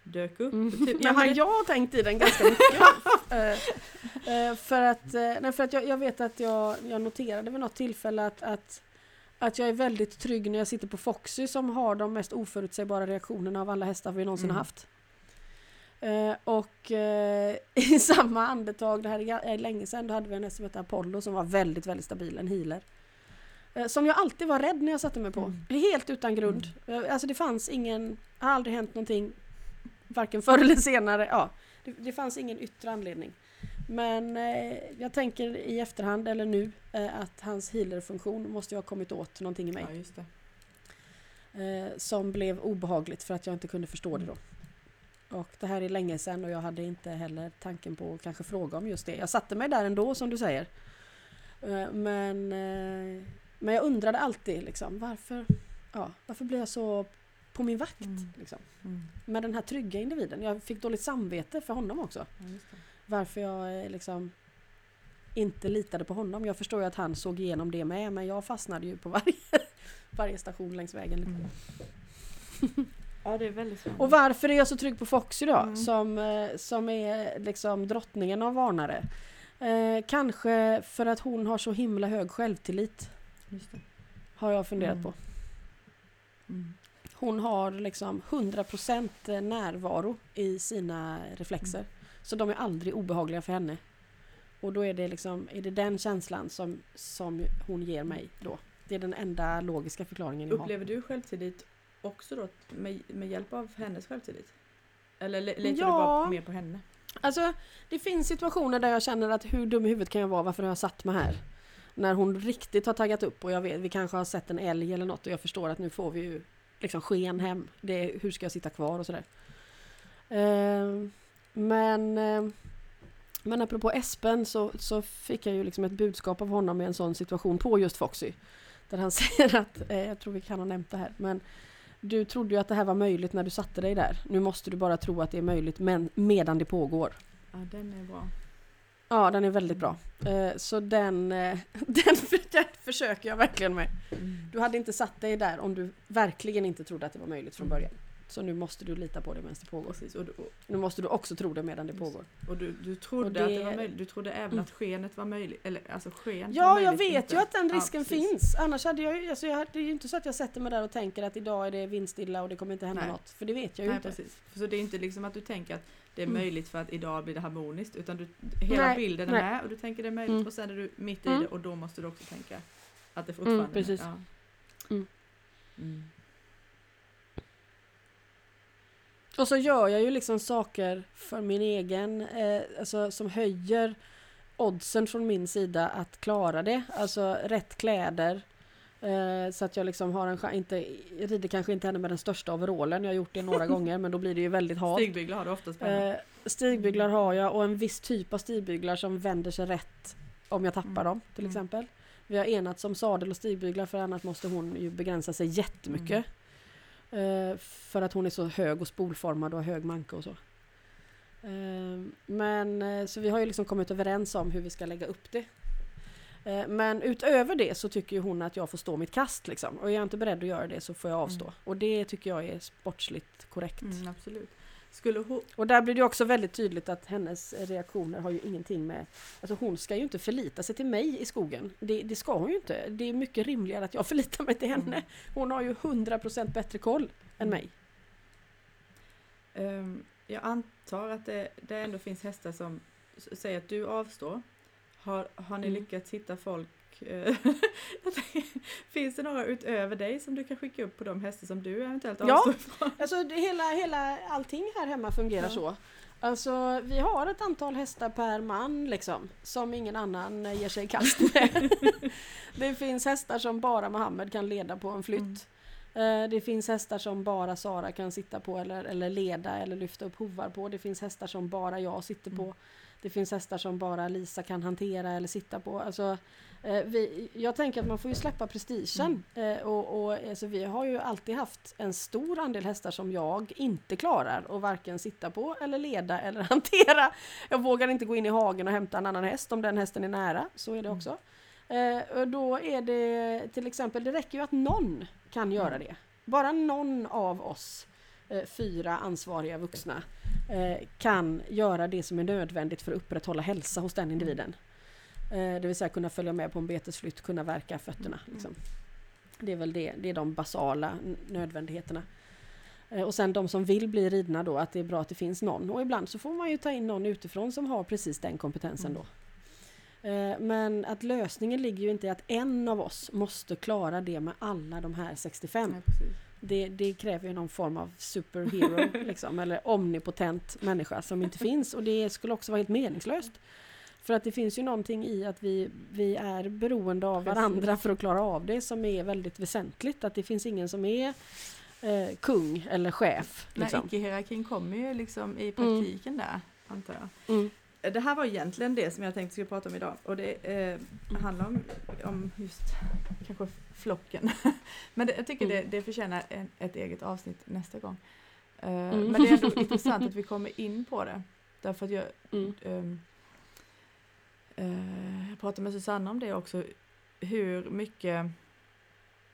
Speaker 1: dök upp.
Speaker 2: Mm.
Speaker 1: Typ,
Speaker 2: Jag,
Speaker 1: jag hade,
Speaker 2: jag har tänkt i den ganska mycket. Eh, för att, eh, nej, för att jag, jag vet att jag, jag noterade vid något tillfälle att, att, att jag är väldigt trygg när jag sitter på Foxy som har de mest oförutsägbara reaktionerna av alla hästar vi någonsin
Speaker 1: Mm.
Speaker 2: har haft. Eh, och i samma andetag, det här är länge sedan, då hade vi en häst som hette Apollo som var väldigt, väldigt stabil, en healer. Som jag alltid var rädd när jag satte mig på.
Speaker 1: Mm.
Speaker 2: Helt utan grund. Eh, Alltså det fanns ingen, har aldrig hänt någonting, varken förr eller senare. Ja, det, det fanns ingen yttre anledning. Men eh, jag tänker i efterhand, eller nu, eh, att hans healerfunktion måste jag ha kommit åt någonting i mig.
Speaker 1: ja, just det.
Speaker 2: Eh, som blev obehagligt för att jag inte kunde förstå det då. Och det här är länge sedan och jag hade inte heller tanken på att kanske fråga om just det. Jag satte mig där ändå som du säger. Eh, men, eh, men jag undrade alltid liksom varför, ja, varför blir jag så på min vakt?
Speaker 1: Mm.
Speaker 2: Liksom.
Speaker 1: Mm.
Speaker 2: Med den här trygga individen. Jag fick dåligt samvete för honom också.
Speaker 1: Ja.
Speaker 2: Varför jag eh, liksom inte litade på honom. Jag förstår ju att han såg igenom det med men jag fastnade ju på varje, varje station längs vägen. Liksom.
Speaker 1: Mm. ja det är väldigt spännande.
Speaker 2: Och varför är jag så trygg på Foxy då?
Speaker 1: Mm.
Speaker 2: Som, eh, som är liksom drottningen av varnare. Eh, kanske för att hon har så himla hög självtillit. Har jag funderat
Speaker 1: Mm.
Speaker 2: på.
Speaker 1: Mm.
Speaker 2: Hon har liksom 100% närvaro i sina reflexer.
Speaker 1: Mm.
Speaker 2: Så de är aldrig obehagliga för henne. Och då är det liksom, är det den känslan som, som hon ger mig då. Det är den enda logiska förklaringen jag har.
Speaker 1: Upplever du självtillit också då med, med hjälp av hennes självtillit? Eller le- litar
Speaker 2: Ja.
Speaker 1: du bara mer på henne?
Speaker 2: Alltså, det finns situationer där jag känner att hur dum i huvudet kan jag vara? Varför har jag satt mig här? När hon riktigt har taggat upp och jag vet, vi kanske har sett en älg eller något och jag förstår att nu får vi ju liksom sken hem. Det, hur ska jag sitta kvar och sådär. Eh, men, eh, Men apropå Espen så, så fick jag ju liksom ett budskap av honom i en sån situation på just Foxy. Där han säger att, eh, jag tror vi kan ha nämnt det här, men du trodde ju att det här var möjligt när du satte dig där. Nu måste du bara tro att det är möjligt men medan det pågår.
Speaker 1: Ja, den är bra.
Speaker 2: Ja, den är väldigt bra. Eh, så den, eh, den, den försöker jag verkligen med. Du hade inte satt dig där om du verkligen inte trodde att det var möjligt från början. Så nu måste du lita på det medan det pågår.
Speaker 1: Precis, och, du- och,
Speaker 2: Nu måste du också tro det medan det pågår.
Speaker 1: och du, du trodde
Speaker 2: Och det-
Speaker 1: att det var möjligt. Du trodde även
Speaker 2: Mm.
Speaker 1: att skenet var möjligt. Eller alltså sken var
Speaker 2: Ja, jag vet
Speaker 1: inte-
Speaker 2: ju att den
Speaker 1: Ja,
Speaker 2: risken
Speaker 1: precis.
Speaker 2: finns. Annars hade jag ju, alltså jag, det är ju inte så att jag sätter mig där och tänker att idag är det vindstilla och det kommer inte hända
Speaker 1: Nej.
Speaker 2: något. För det vet jag ju
Speaker 1: Nej,
Speaker 2: inte.
Speaker 1: precis. Så det är inte liksom att du tänker att det är
Speaker 2: Mm.
Speaker 1: möjligt för att idag blir det harmoniskt. Utan du, hela
Speaker 2: Nej,
Speaker 1: bilden är med och du tänker det är möjligt
Speaker 2: Mm.
Speaker 1: och sen är du mitt i
Speaker 2: Mm.
Speaker 1: det och då måste du också tänka att det fortfarande
Speaker 2: Mm, precis.
Speaker 1: ja.
Speaker 2: Mm.
Speaker 1: Mm.
Speaker 2: Och så gör jag ju liksom saker för min egen, eh, alltså som höjer oddsen från min sida att klara det. Alltså rätt kläder. Eh, så att jag liksom har en chans, inte, jag rider kanske inte henne med den största overallen, jag har gjort det några gånger men då blir det ju väldigt halt.
Speaker 1: Stigbyglar har du oftast på.
Speaker 2: Eh, stigbyglar har jag och en viss typ av stigbyglar som vänder sig rätt om jag tappar
Speaker 1: Mm.
Speaker 2: dem till
Speaker 1: Mm.
Speaker 2: exempel. Vi har enats om sadel och stigbyglar för annars måste hon ju begränsa sig jättemycket.
Speaker 1: Mm.
Speaker 2: Eh, för att hon är så hög och spolformad och har hög manke och så. Eh, men eh, så vi har ju liksom kommit överens om hur vi ska lägga upp det. Eh, men utöver det så tycker ju hon att jag får stå mitt kast liksom. Och är jag inte beredd att göra det så får jag avstå.
Speaker 1: Mm.
Speaker 2: Och det tycker jag är sportsligt korrekt.
Speaker 1: Mm, absolut. Skulle hon,
Speaker 2: Och där blir det också väldigt tydligt att hennes reaktioner har ju ingenting med... Alltså hon ska ju inte förlita sig till mig i skogen. Det, det ska hon ju inte. Det är mycket rimligare att jag förlitar mig till henne.
Speaker 1: Mm.
Speaker 2: Hon har ju 100% bättre koll än mig.
Speaker 1: Ehm, jag antar att det, det ändå finns hästar som säger att du avstår. Har, har ni
Speaker 2: Mm.
Speaker 1: lyckats hitta folk? Eh, finns det några utöver dig som du kan skicka upp på de hästar som du eventuellt
Speaker 2: Ja.
Speaker 1: avstår ifrån?
Speaker 2: Alltså det, hela, hela, allting här hemma fungerar
Speaker 1: Ja.
Speaker 2: så. Alltså vi har ett antal hästar per man liksom. Som ingen annan eh, ger sig i kast med. det finns hästar som bara Mohammed kan leda på en flytt. Eh, Det finns hästar som bara Sara kan sitta på eller, eller leda eller lyfta upp hovar på. Det finns hästar som bara jag sitter på.
Speaker 1: Mm.
Speaker 2: Det finns hästar som bara Lisa kan hantera eller sitta på. Alltså, eh, vi, jag tänker att man får ju släppa prestigen. Eh, och, och, alltså, vi har ju alltid haft en stor andel hästar som jag inte klarar att varken sitta på eller leda eller hantera. Jag vågar inte gå in i hagen och hämta en annan häst om den hästen är nära. Så är det
Speaker 1: Mm.
Speaker 2: också. Och då är det till exempel, det räcker ju att någon kan göra
Speaker 1: Mm.
Speaker 2: det. Bara någon av oss fyra ansvariga vuxna eh, kan göra det som är nödvändigt för att upprätthålla hälsa hos den individen. Eh, det vill säga kunna följa med på en betesflytt, kunna verka fötterna.
Speaker 1: Mm.
Speaker 2: Liksom. Det är väl det, det är de basala nödvändigheterna. Eh, Och sen de som vill bli ridna då, att det är bra att det finns någon. Och ibland så får man ju ta in någon utifrån som har precis den kompetensen
Speaker 1: Mm.
Speaker 2: då. Eh, Men att lösningen ligger ju inte i att en av oss måste klara det med alla de här 65.
Speaker 1: Nej.
Speaker 2: Det, det kräver ju någon form av superhero liksom, eller omnipotent människa som inte finns och det skulle också vara helt meningslöst. För att det finns ju någonting i att vi, vi är beroende av
Speaker 1: Precis.
Speaker 2: varandra för att klara av det som är väldigt väsentligt. Att det finns ingen som är eh, kung eller chef. Liksom.
Speaker 1: icke-hierarkin kommer ju liksom i praktiken där, antar jag.
Speaker 2: Mm.
Speaker 1: Det här var egentligen det som jag tänkte skulle prata om idag och det eh, handlar om, om just kanske flocken. Men det, jag tycker det,
Speaker 2: Mm.
Speaker 1: det förtjänar en, ett eget avsnitt nästa gång. Eh,
Speaker 2: Mm.
Speaker 1: Men det är ändå intressant att vi kommer in på det. Därför att jag,
Speaker 2: Mm.
Speaker 1: ehm, eh, jag pratade med Susanna om det också, hur mycket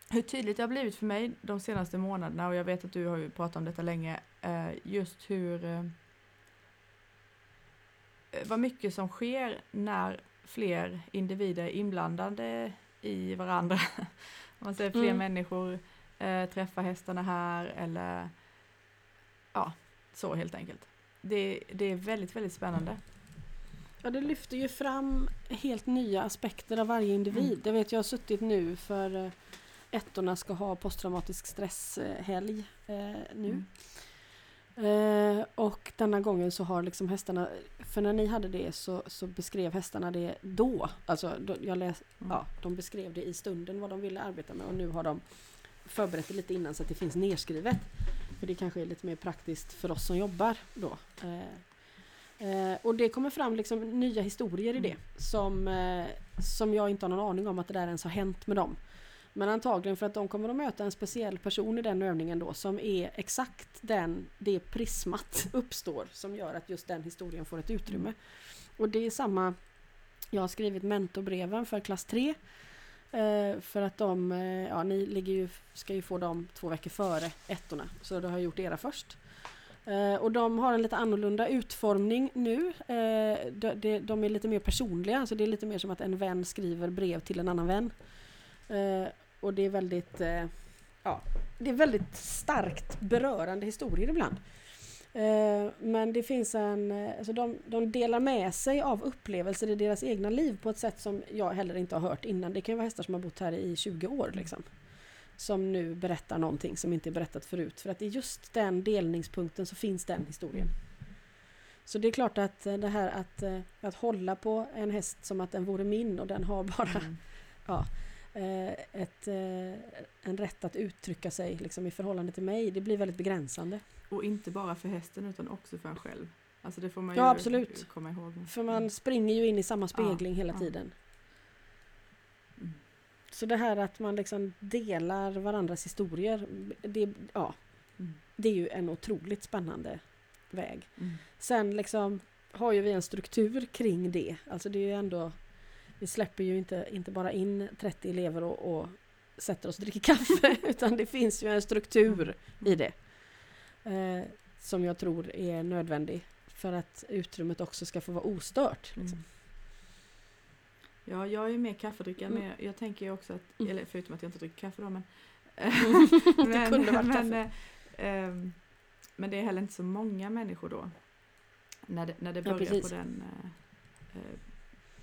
Speaker 1: hur tydligt det har blivit för mig de senaste månaderna och jag vet att du har ju pratat om detta länge, eh, just hur vad mycket som sker när fler individer är inblandade i varandra. Om man säger fler
Speaker 2: Mm.
Speaker 1: människor eh, träffar hästarna här eller ja, så helt enkelt. Det, det är väldigt, väldigt spännande.
Speaker 2: Ja, det lyfter ju fram helt nya aspekter av varje individ.
Speaker 1: Mm.
Speaker 2: Jag vet, jag har suttit nu för eh, ettorna ska ha posttraumatisk stresshelg eh, nu.
Speaker 1: Mm.
Speaker 2: Eh, och denna gången så har liksom hästarna, för när ni hade det så, så beskrev hästarna det då. Alltså då, jag läs,
Speaker 1: Mm.
Speaker 2: ja, de beskrev det i stunden vad de ville arbeta med och nu har de förberett det lite innan så att det finns nedskrivet. För det kanske är lite mer praktiskt för oss som jobbar då. Eh, Eh, och det kommer fram liksom nya historier i det
Speaker 1: Mm.
Speaker 2: som, eh, som jag inte har någon aning om att det där ens har hänt med dem. Men antagligen för att de kommer att möta en speciell person i den övningen då som är exakt den, det prismat uppstår som gör att just den historien får ett utrymme. Och det är samma, jag har skrivit mentorbreven för klass 3 eh, för att de, eh, ja ni ligger ju, ska ju få dem två veckor före ettorna så då har jag gjort era först. Eh, och de har en lite annorlunda utformning nu. De är lite mer personliga, så det är lite mer som att en vän skriver brev till en annan vän. Och det är väldigt, eh, ja, det är väldigt starkt berörande historier ibland. Eh, men det finns en, eh, alltså de, de delar med sig av upplevelser i deras egna liv på ett sätt som jag heller inte har hört innan. Det kan ju vara hästar som har bott här i 20 år liksom. Som nu berättar någonting som inte är berättat förut. För att i just den delningspunkten så finns den historien. Så det är klart att eh, det här att, eh, att hålla på en häst som att den vore min och den har bara
Speaker 1: Mm.
Speaker 2: eh, ett, eh, en rätt att uttrycka sig liksom, i förhållande till mig. Det blir väldigt begränsande.
Speaker 1: Och inte bara för hästen utan också för en själv. Alltså det får man
Speaker 2: Ja,
Speaker 1: ju
Speaker 2: absolut.
Speaker 1: komma ihåg.
Speaker 2: För man springer ju in i samma spegling hela
Speaker 1: ja.
Speaker 2: tiden.
Speaker 1: Mm.
Speaker 2: Så det här att man liksom delar varandras historier, det, ja,
Speaker 1: Mm.
Speaker 2: det är ju en otroligt spännande väg.
Speaker 1: Mm.
Speaker 2: Sen liksom har ju vi en struktur kring det. Alltså det är ju ändå, vi släpper ju inte, inte bara in 30 elever och, och sätter oss och dricker kaffe, utan det finns ju en struktur i det. Eh, som jag tror är nödvändig för att utrymmet också ska få vara ostört. Liksom.
Speaker 1: Mm. Ja, jag är mer kaffedrickare
Speaker 2: Mm.
Speaker 1: men jag, jag tänker ju också att,
Speaker 2: Mm.
Speaker 1: eller förutom att jag inte dricker kaffe då men
Speaker 2: det kunde varit
Speaker 1: men,
Speaker 2: kaffe.
Speaker 1: eh, ehm, men det är heller inte så många människor då. När det, när det
Speaker 2: Ja,
Speaker 1: börjar på
Speaker 2: precis.
Speaker 1: den eh, eh,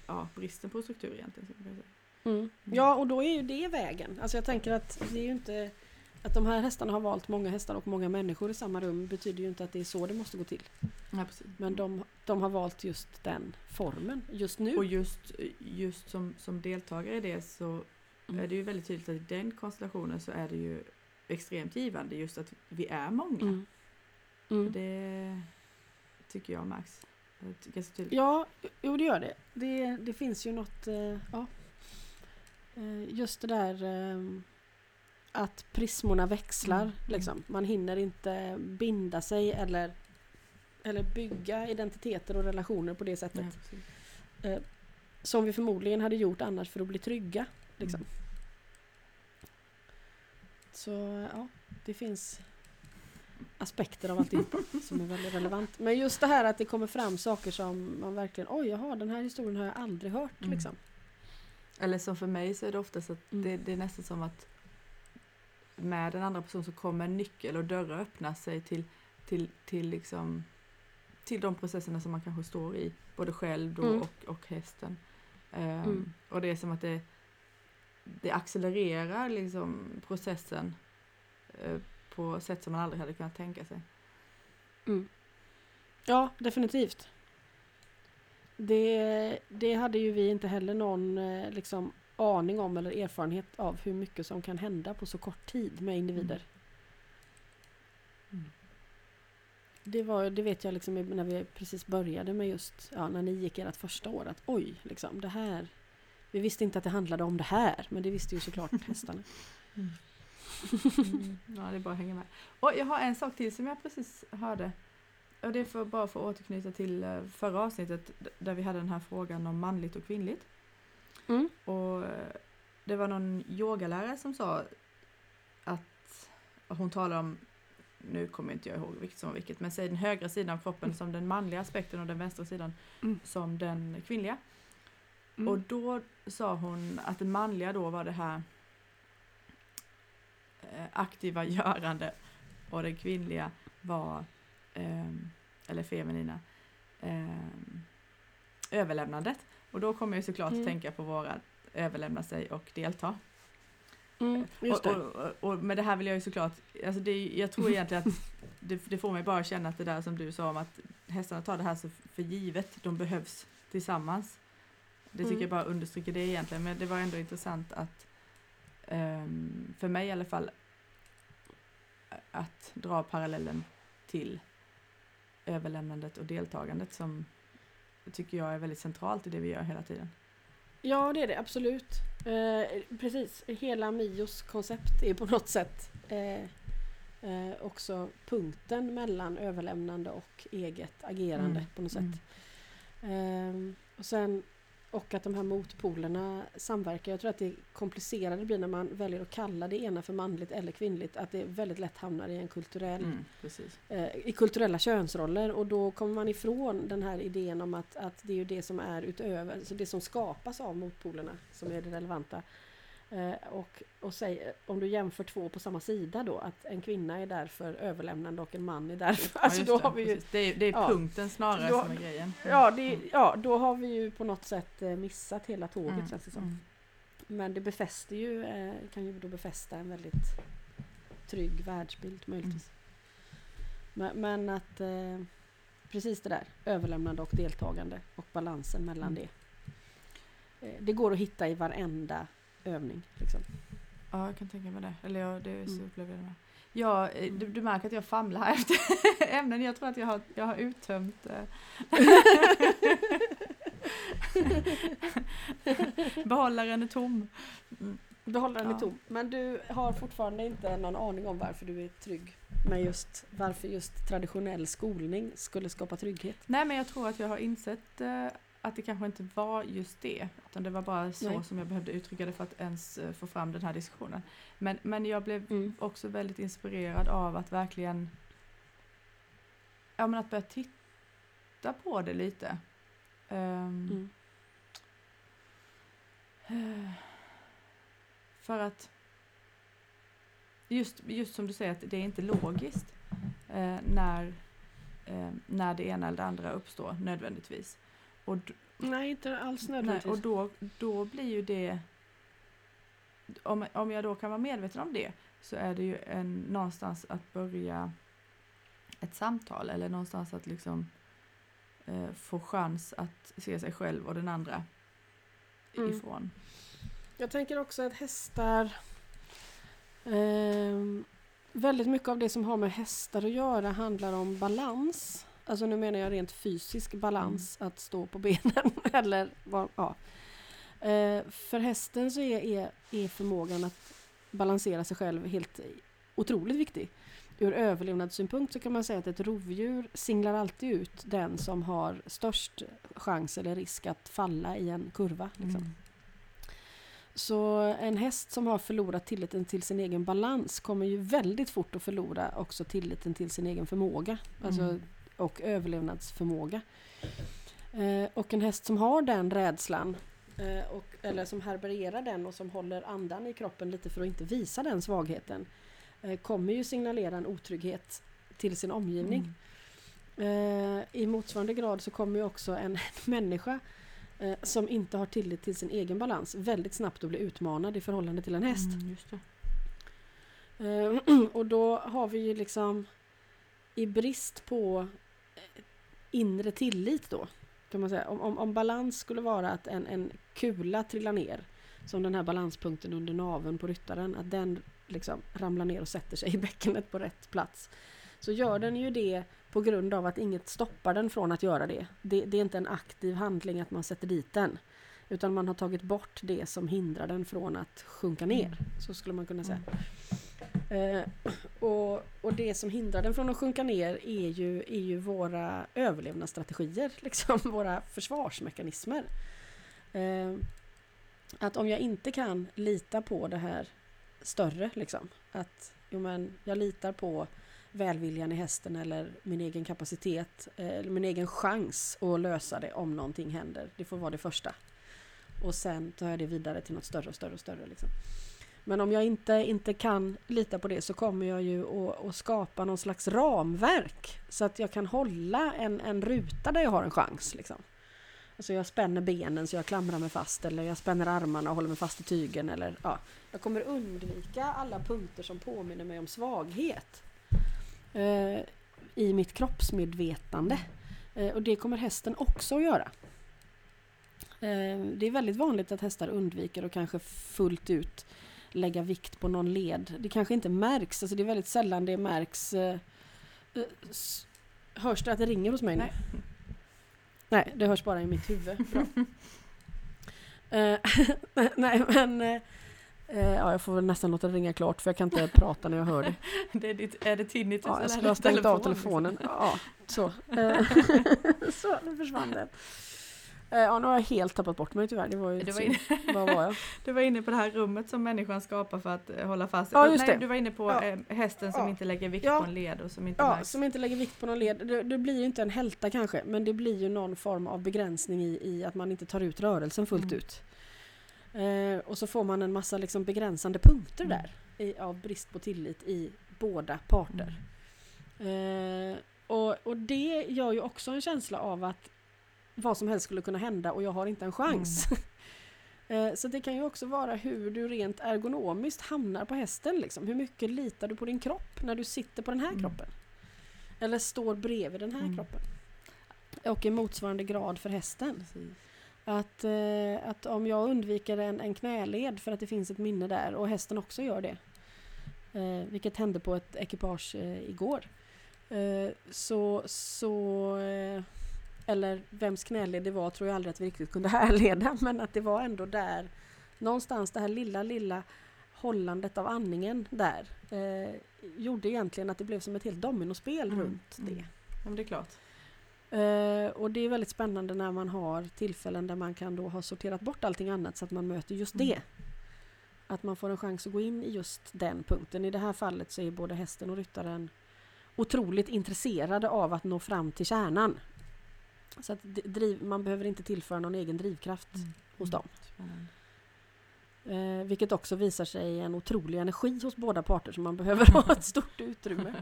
Speaker 1: ja, bristen på struktur egentligen. Säga.
Speaker 2: Mm. Ja, och då är ju det vägen. Alltså jag tänker att det är ju inte att de här hästarna har valt många hästar och många människor i samma rum betyder ju inte att det är så det måste gå till.
Speaker 1: Ja, precis.
Speaker 2: Men de, de har valt just den formen just nu.
Speaker 1: Och just, just som, som deltagare i det så
Speaker 2: Mm.
Speaker 1: är det ju väldigt tydligt att i den konstellationen så är det ju extremt givande just att vi är många.
Speaker 2: Mm. Mm.
Speaker 1: Det tycker jag märks. Tydligt.
Speaker 2: Ja, jo det gör det. Det, det finns ju något, eh, ja. Eh, Just det där eh, att prismorna växlar.
Speaker 1: Mm.
Speaker 2: Liksom. Man hinner inte binda sig eller, eller bygga identiteter och relationer på det sättet.
Speaker 1: Ja, precis.
Speaker 2: Som vi förmodligen hade gjort annars för att bli trygga. Liksom.
Speaker 1: Mm.
Speaker 2: Så ja, det finns aspekter av alltihopa som är väldigt relevant. Men just det här att det kommer fram saker som man verkligen, oj jaha den här historien har jag aldrig hört.
Speaker 1: Mm.
Speaker 2: Liksom.
Speaker 1: Eller som för mig så är det oftast att
Speaker 2: Mm.
Speaker 1: det, det är nästan som att med en andra person så kommer en nyckel och dörrar öppna sig till, till, till, liksom, till de processerna som man kanske står i, både själv då
Speaker 2: Mm.
Speaker 1: och, och hästen.
Speaker 2: Mm.
Speaker 1: Och det är som att det, det accelererar liksom processen eh, på sätt som man aldrig hade kunnat tänka sig.
Speaker 2: Mm. Ja, definitivt. Det, det hade ju vi inte heller någon eh, liksom, aning om eller erfarenhet av hur mycket som kan hända på så kort tid med individer.
Speaker 1: Mm.
Speaker 2: Det, var, det vet jag liksom när vi precis började med just, ja, när ni gick ert första år, att oj, liksom det här. Vi visste inte att det handlade om det här, men det visste ju såklart hästarna.
Speaker 1: Mm. Ja, det är bara att hänga med. Och jag har en sak till som jag precis hörde. Och det är för, bara för att återknyta till eh, förra avsnittet där vi hade den här frågan om manligt och kvinnligt.
Speaker 2: Mm.
Speaker 1: Och eh, det var någon yogalärare som sa att hon talade om, nu kommer inte jag ihåg vilket som var vilket, men säg den högra sidan av kroppen som den manliga aspekten och den vänstra sidan
Speaker 2: Mm.
Speaker 1: som den kvinnliga.
Speaker 2: Mm.
Speaker 1: Och då sa hon att den manliga då var det här aktiva görande och den kvinnliga var, ehm, eller feminina, ehm, överlämnandet. Och då kommer jag såklart
Speaker 2: Mm.
Speaker 1: att tänka på våra överlämna sig och delta.
Speaker 2: Mm, just
Speaker 1: och,
Speaker 2: det.
Speaker 1: och, och, med det här vill jag ju såklart, alltså det, jag tror egentligen att det, det får mig bara känna att det där som du sa om att hästarna tar det här så för givet, de behövs tillsammans. Det tycker
Speaker 2: Mm.
Speaker 1: jag bara understryker det egentligen, men det var ändå intressant att för mig i alla fall att dra parallellen till överlämnandet och deltagandet som tycker jag är väldigt centralt i det vi gör hela tiden.
Speaker 2: Ja, det är det absolut. Eh, precis, hela Mios koncept är på något sätt eh, eh, också punkten mellan överlämnande och eget agerande
Speaker 1: Mm,
Speaker 2: på något sätt.
Speaker 1: mm.
Speaker 2: Ehm, och sen och att de här motpolerna samverkar. Jag tror att det komplicerade blir när man väljer att kalla det ena för manligt eller kvinnligt. Att det väldigt lätt hamnar i en kulturell
Speaker 1: Mm,
Speaker 2: eh, i kulturella könsroller och då kommer man ifrån den här idén om att, att det är ju det som är utöver, så det som skapas av motpolerna som är det relevanta. Eh, och och säg, om du jämför två på samma sida då, att en kvinna är därför överlämnande och en man är därför... Alltså då
Speaker 1: det,
Speaker 2: har vi ju,
Speaker 1: precis. det, är, det är
Speaker 2: ja.
Speaker 1: punkten snarare
Speaker 2: Då-
Speaker 1: som är grejen.
Speaker 2: ja, det,
Speaker 1: Mm.
Speaker 2: ja, då har vi ju på något sätt eh, missat hela tåget
Speaker 1: Mm,
Speaker 2: känns det som.
Speaker 1: mm.
Speaker 2: Men det befäster ju, eh, kan ju då befästa en väldigt trygg världsbild möjligtvis. Men, men att precis det där, överlämnande och deltagande och balansen mellan
Speaker 1: Mm.
Speaker 2: det. Det går att hitta i varenda övning. Liksom.
Speaker 1: Ja, jag kan tänka mig det. Eller ja, det är så
Speaker 2: Mm.
Speaker 1: upplever jag det med. Ja, eh, du, du märker att jag famlar här efter ämnen. Jag tror att jag har, jag har uttömt eh, Behållaren är tom. Mm.
Speaker 2: Behållaren
Speaker 1: Ja.
Speaker 2: är tom. Men du har fortfarande inte någon aning om varför du är trygg med just varför just traditionell skolning skulle skapa trygghet.
Speaker 1: Nej, men jag tror att jag har insett eh, att det kanske inte var just det. Utan det var bara så
Speaker 2: Nej.
Speaker 1: som jag behövde uttrycka det för att ens eh, få fram den här diskussionen. Men, men jag blev
Speaker 2: Mm.
Speaker 1: också väldigt inspirerad av att verkligen ja, men att börja titta på det lite. Ehm,
Speaker 2: Mm.
Speaker 1: eh, För att just, just som du säger att det är inte logiskt eh, när, eh, när det ena eller det andra uppstår nödvändigtvis. Och,
Speaker 2: Nej, inte alls nödvändigtvis.
Speaker 1: och då, då blir ju det om, om jag då kan vara medveten om det så är det ju en, någonstans att börja ett samtal eller någonstans att liksom eh, få chans att se sig själv och den andra
Speaker 2: Mm.
Speaker 1: ifrån.
Speaker 2: Jag tänker också att hästar... ehm, väldigt mycket av det som har med hästar att göra handlar om balans. Alltså nu menar jag rent fysisk balans, att stå på benen. eller vad, ja. Eh, för hästen så är, är, är förmågan att balansera sig själv helt otroligt viktig. Ur överlevnadssynpunkt så kan man säga att ett rovdjur singlar alltid ut den som har störst chans eller risk att falla i en kurva. Liksom.
Speaker 1: Mm.
Speaker 2: Så en häst som har förlorat tilliten till sin egen balans kommer ju väldigt fort att förlora också tilliten till sin egen förmåga. Alltså,
Speaker 1: Mm.
Speaker 2: Och överlevnadsförmåga. Eh, och en häst som har den rädslan eh, och, eller som härbärgerar den och som håller andan i kroppen lite för att inte visa den svagheten eh, kommer ju signalera en otrygghet till sin omgivning.
Speaker 1: Mm.
Speaker 2: I motsvarande grad så kommer ju också en människa eh, som inte har tillit till sin egen balans väldigt snabbt att bli utmanad i förhållande till en häst.
Speaker 1: Mm.
Speaker 2: Eh, och då har vi ju liksom i brist på inre tillit då kan man säga. Om, om, om balans skulle vara att en, en kula trillar ner som den här balanspunkten under naveln på ryttaren att den liksom ramlar ner och sätter sig i bäckenet på rätt plats. Så gör den ju det på grund av att inget stoppar den från att göra det. Det, det är inte en aktiv handling att man sätter dit den. Utan man har tagit bort det som hindrar den från att sjunka ner. Så skulle man kunna säga. Mm. Eh, och, och det som hindrar den från att sjunka ner är ju, är ju våra överlevnadsstrategier, liksom våra försvarsmekanismer. Eh, att om jag inte kan lita på det här större, liksom, att jo, men, jag litar på välviljan i hästen eller min egen kapacitet, eh, eller min egen chans att lösa det om någonting händer. Det får vara det första. Och sen tar jag det vidare till något större och större och större. Liksom. Men om jag inte, inte kan lita på det så kommer jag ju att, att skapa någon slags ramverk så att jag kan hålla en, en ruta där jag har en chans. Liksom. Alltså jag spänner benen så jag klamrar mig fast eller jag spänner armarna och håller mig fast i tygen. Eller, ja. Jag kommer undvika alla punkter som påminner mig om svaghet eh, i mitt kroppsmedvetande. Eh, och det kommer hästen också att göra. Eh, det är väldigt vanligt att hästar undviker och kanske fullt ut lägga vikt på någon led. Det kanske inte märks, alltså det är väldigt sällan det märks eh, eh, Hörs det att det ringer hos mig nu?
Speaker 1: Nej.
Speaker 2: Nej, det hörs bara i mitt huvud. Eh, Nej, men... eh, ja, jag får väl nästan låta det ringa klart för jag kan inte prata när jag hör det.
Speaker 1: Det är, ditt, är det tinnitus
Speaker 2: Ja, jag skulle ha stängt av
Speaker 1: telefon, liksom?
Speaker 2: telefonen. Ja, så. Så, nu försvann den. Eh, Ja, nu har jag helt tappat bort mig tyvärr. Det var ju
Speaker 1: Du var, inne,
Speaker 2: Var var
Speaker 1: du var inne på det här rummet som människan skapar för att eh, hålla fast.
Speaker 2: Ja, just
Speaker 1: Nej,
Speaker 2: det.
Speaker 1: du var inne på
Speaker 2: Ja.
Speaker 1: eh, hästen som
Speaker 2: Ja.
Speaker 1: inte lägger vikt
Speaker 2: Ja.
Speaker 1: på en led och som inte
Speaker 2: Ja,
Speaker 1: märks.
Speaker 2: som inte lägger vikt på någon led. Det, det blir ju inte en hälta kanske, men det blir ju någon form av begränsning i, i att man inte tar ut rörelsen fullt
Speaker 1: Mm.
Speaker 2: ut. Eh, och så får man en massa liksom begränsande punkter
Speaker 1: Mm.
Speaker 2: där i, av brist på tillit i båda parter. Eh, och, och det gör ju också en känsla av att vad som helst skulle kunna hända och jag har inte en chans. Eh, Så det kan ju också vara hur du rent ergonomiskt hamnar på hästen. Liksom. Hur mycket litar du på din kropp när du sitter på den här
Speaker 1: Mm.
Speaker 2: kroppen? Eller står bredvid den här
Speaker 1: Mm.
Speaker 2: kroppen? Och i motsvarande grad för hästen.
Speaker 1: Precis.
Speaker 2: Att, eh, att om jag undviker en, en knäled för att det finns ett minne där och hästen också gör det. Eh, vilket hände på ett ekipage igår. Så, så eller vems knäled det var tror jag aldrig att vi riktigt kunde härleda men att det var ändå där någonstans det här lilla lilla hållandet av andningen där eh, gjorde egentligen att det blev som ett helt dominospel
Speaker 1: Mm,
Speaker 2: runt
Speaker 1: mm.
Speaker 2: det.
Speaker 1: Ja, men det är klart.
Speaker 2: Eh, och det är väldigt spännande när man har tillfällen där man kan då ha sorterat bort allting annat så att man möter just
Speaker 1: Mm.
Speaker 2: det. Att man får en chans att gå in i just den punkten. I det här fallet så är både hästen och ryttaren otroligt intresserade av att nå fram till kärnan. Så att driv, man behöver inte tillföra någon egen drivkraft hos dem. Eh, vilket också visar sig en otrolig energi hos båda parter så man behöver ha ett stort utrymme.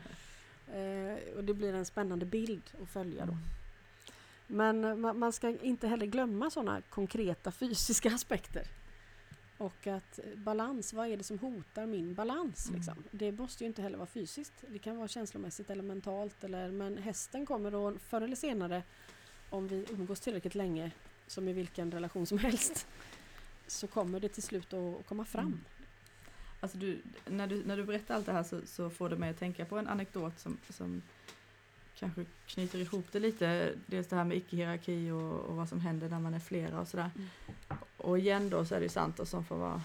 Speaker 2: Eh, och det blir en spännande bild att följa då. Men eh, man, man ska inte heller glömma sådana konkreta fysiska aspekter. Och att eh, balans, vad är det som hotar min balans?
Speaker 1: Mm.
Speaker 2: Liksom? Det måste ju inte heller vara fysiskt. Det kan vara känslomässigt eller mentalt. Eller, men hästen kommer då förr eller senare, om vi umgås tillräckligt länge, som i vilken relation som helst, så kommer det till slut att, komma fram.
Speaker 1: Mm. Alltså du, när, du, när du berättar allt det här så, så får det mig att tänka på en anekdot som, som kanske knyter ihop det lite. Dels det här med icke-hierarki och, och vad som händer när man är flera och sådär.
Speaker 2: Mm.
Speaker 1: Och igen då så är det ju Santos som får vara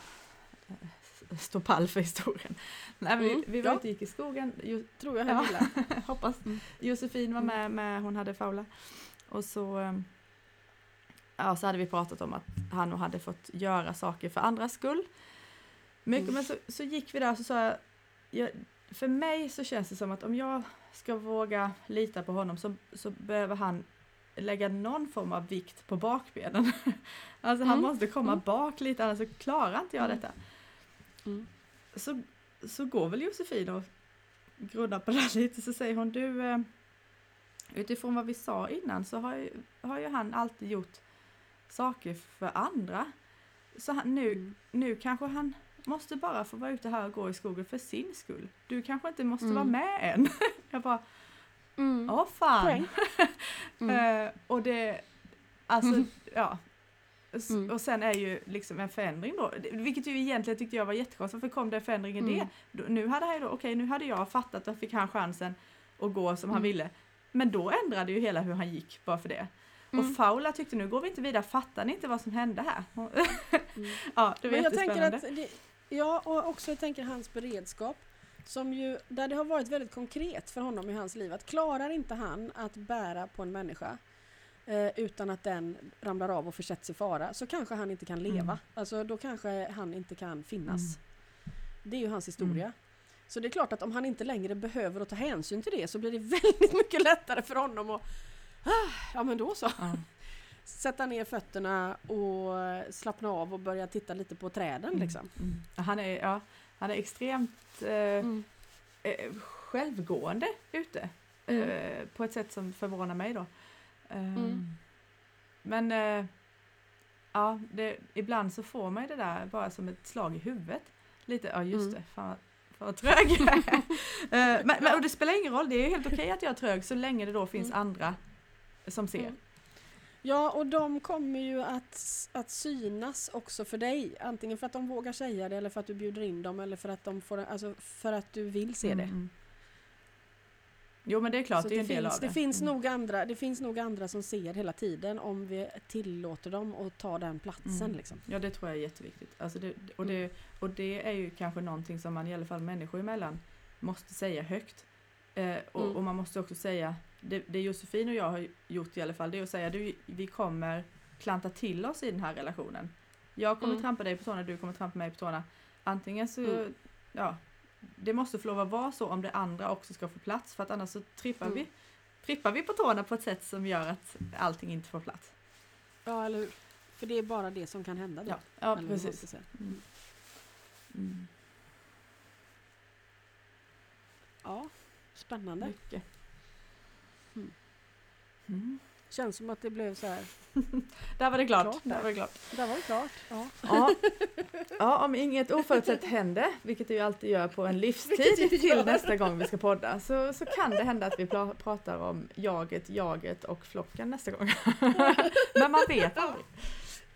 Speaker 1: eh, stå pall för historien. Nej, vi,
Speaker 2: Mm,
Speaker 1: vi var
Speaker 2: ja.
Speaker 1: gick i skogen, jo,
Speaker 2: Tror jag
Speaker 1: Ja. hoppas.
Speaker 2: Mm.
Speaker 1: Josefin var med, med, hon hade Faula. Och så, eh, ja, så hade vi pratat om att han nog hade fått göra saker för andras skull. Mycket,
Speaker 2: Mm.
Speaker 1: Men så, så gick vi där och så sa jag, jag, för mig så känns det som att om jag ska våga lita på honom så, så behöver han lägga någon form av vikt på bakbenen. alltså han
Speaker 2: Mm.
Speaker 1: måste komma
Speaker 2: Mm.
Speaker 1: bak lite annars så klarar inte jag
Speaker 2: Mm.
Speaker 1: detta.
Speaker 2: Mm.
Speaker 1: Så, så går väl Josefin och grunnar på det här lite så säger hon du eh, utifrån vad vi sa innan så har ju, har ju han alltid gjort saker för andra. Så han, nu,
Speaker 2: Mm.
Speaker 1: nu kanske han måste bara få vara ute här och gå i skogen för sin skull. Du kanske inte måste
Speaker 2: Mm.
Speaker 1: vara med än. Jag bara,
Speaker 2: Mm.
Speaker 1: åh fan. Eh, och det, alltså,
Speaker 2: Mm.
Speaker 1: ja.
Speaker 2: Mm.
Speaker 1: Och sen är ju liksom en förändring då, vilket ju egentligen tyckte jag var jättekonstigt, varför kom det en förändring i
Speaker 2: Mm.
Speaker 1: det? Då, nu hade han ju då, okej nu hade jag fattat och fick han chansen att gå som han
Speaker 2: Mm.
Speaker 1: ville. Men då ändrade ju hela hur han gick bara för det.
Speaker 2: Mm.
Speaker 1: Och Faula tyckte nu går vi inte vidare, fattar ni inte vad som hände här?
Speaker 2: Mm.
Speaker 1: ja, det var
Speaker 2: Men jag tänker att det, Ja, och också jag tänker hans beredskap. Som ju, där det har varit väldigt konkret för honom i hans liv. Att klarar inte han att bära på en människa eh, utan att den ramlar av och försätts i fara så kanske han inte kan leva.
Speaker 1: Mm.
Speaker 2: Alltså då kanske han inte kan finnas.
Speaker 1: Mm.
Speaker 2: Det är ju hans historia. Så det är klart att om han inte längre behöver att ta hänsyn till det så blir det väldigt mycket lättare för honom att ah, Ja men då så.
Speaker 1: Ja.
Speaker 2: Sätta ner fötterna och slappna av och börja titta lite på träden
Speaker 1: Mm.
Speaker 2: liksom.
Speaker 1: Mm. Han, är, ja, han är extremt eh,
Speaker 2: Mm.
Speaker 1: eh, självgående ute.
Speaker 2: Mm.
Speaker 1: Eh, på ett sätt som förvånar mig då. Eh,
Speaker 2: Mm.
Speaker 1: Men eh, ja, det, ibland så får man ju det där bara som ett slag i huvudet. Lite, ja just
Speaker 2: Mm.
Speaker 1: det, fan, vad trög. Eh, men, men, och det spelar ingen roll, det är helt okej att jag är trög så länge det då finns
Speaker 2: Mm.
Speaker 1: andra som ser.
Speaker 2: Mm. Ja, och de kommer ju att, att synas också för dig. Antingen för att de vågar säga det eller för att du bjuder in dem eller för att, de får, alltså för att du vill se det.
Speaker 1: Mm, mm. Jo men det är klart,
Speaker 2: Så
Speaker 1: det är en
Speaker 2: det,
Speaker 1: del
Speaker 2: finns,
Speaker 1: av det.
Speaker 2: det, finns
Speaker 1: Mm.
Speaker 2: nog andra, det finns nog andra som ser hela tiden om vi tillåter dem att ta den platsen.
Speaker 1: Mm.
Speaker 2: Liksom.
Speaker 1: Ja det tror jag är jätteviktigt. Alltså det, och, det, och det är ju kanske någonting som man i alla fall människor emellan måste säga högt. Eh, och,
Speaker 2: Mm.
Speaker 1: och man måste också säga, det, det Josefin och jag har gjort i alla fall, det är att säga du, vi kommer klanta till oss i den här relationen. Jag kommer
Speaker 2: Mm.
Speaker 1: trampa dig på tårna, du kommer trampa mig på tårna. Antingen så,
Speaker 2: Mm.
Speaker 1: ja, det måste få lov att vara så om det andra också ska få plats för att annars så trippar
Speaker 2: Mm.
Speaker 1: vi trippar vi på tårna på ett sätt som gör att allting inte får plats.
Speaker 2: Ja, eller hur? För det är bara det som kan hända då.
Speaker 1: Ja, ja precis. Mm. Mm.
Speaker 2: Ja, spännande.
Speaker 1: Mycket.
Speaker 2: Känns som att det blev så här.
Speaker 1: Där var det klart.
Speaker 2: Klart
Speaker 1: där
Speaker 2: där.
Speaker 1: var det klart.
Speaker 2: Där var det klart. Ja.
Speaker 1: Ja. ja, om inget oförutsett händer, vilket det ju alltid gör på en livstid till nästa gång vi ska podda, så, så kan det hända att vi pratar om jaget, jaget och flocken nästa gång. Men man vet aldrig.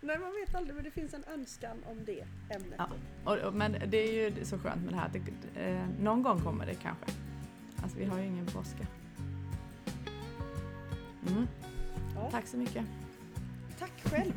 Speaker 2: Nej, man vet aldrig, men det finns en önskan om det ämnet.
Speaker 1: Ja. Och, och, men det är ju så skönt med det här, att det, eh, någon gång kommer det kanske. Alltså vi har ju ingen brådska. Mm. Tack så mycket.
Speaker 2: Tack själv.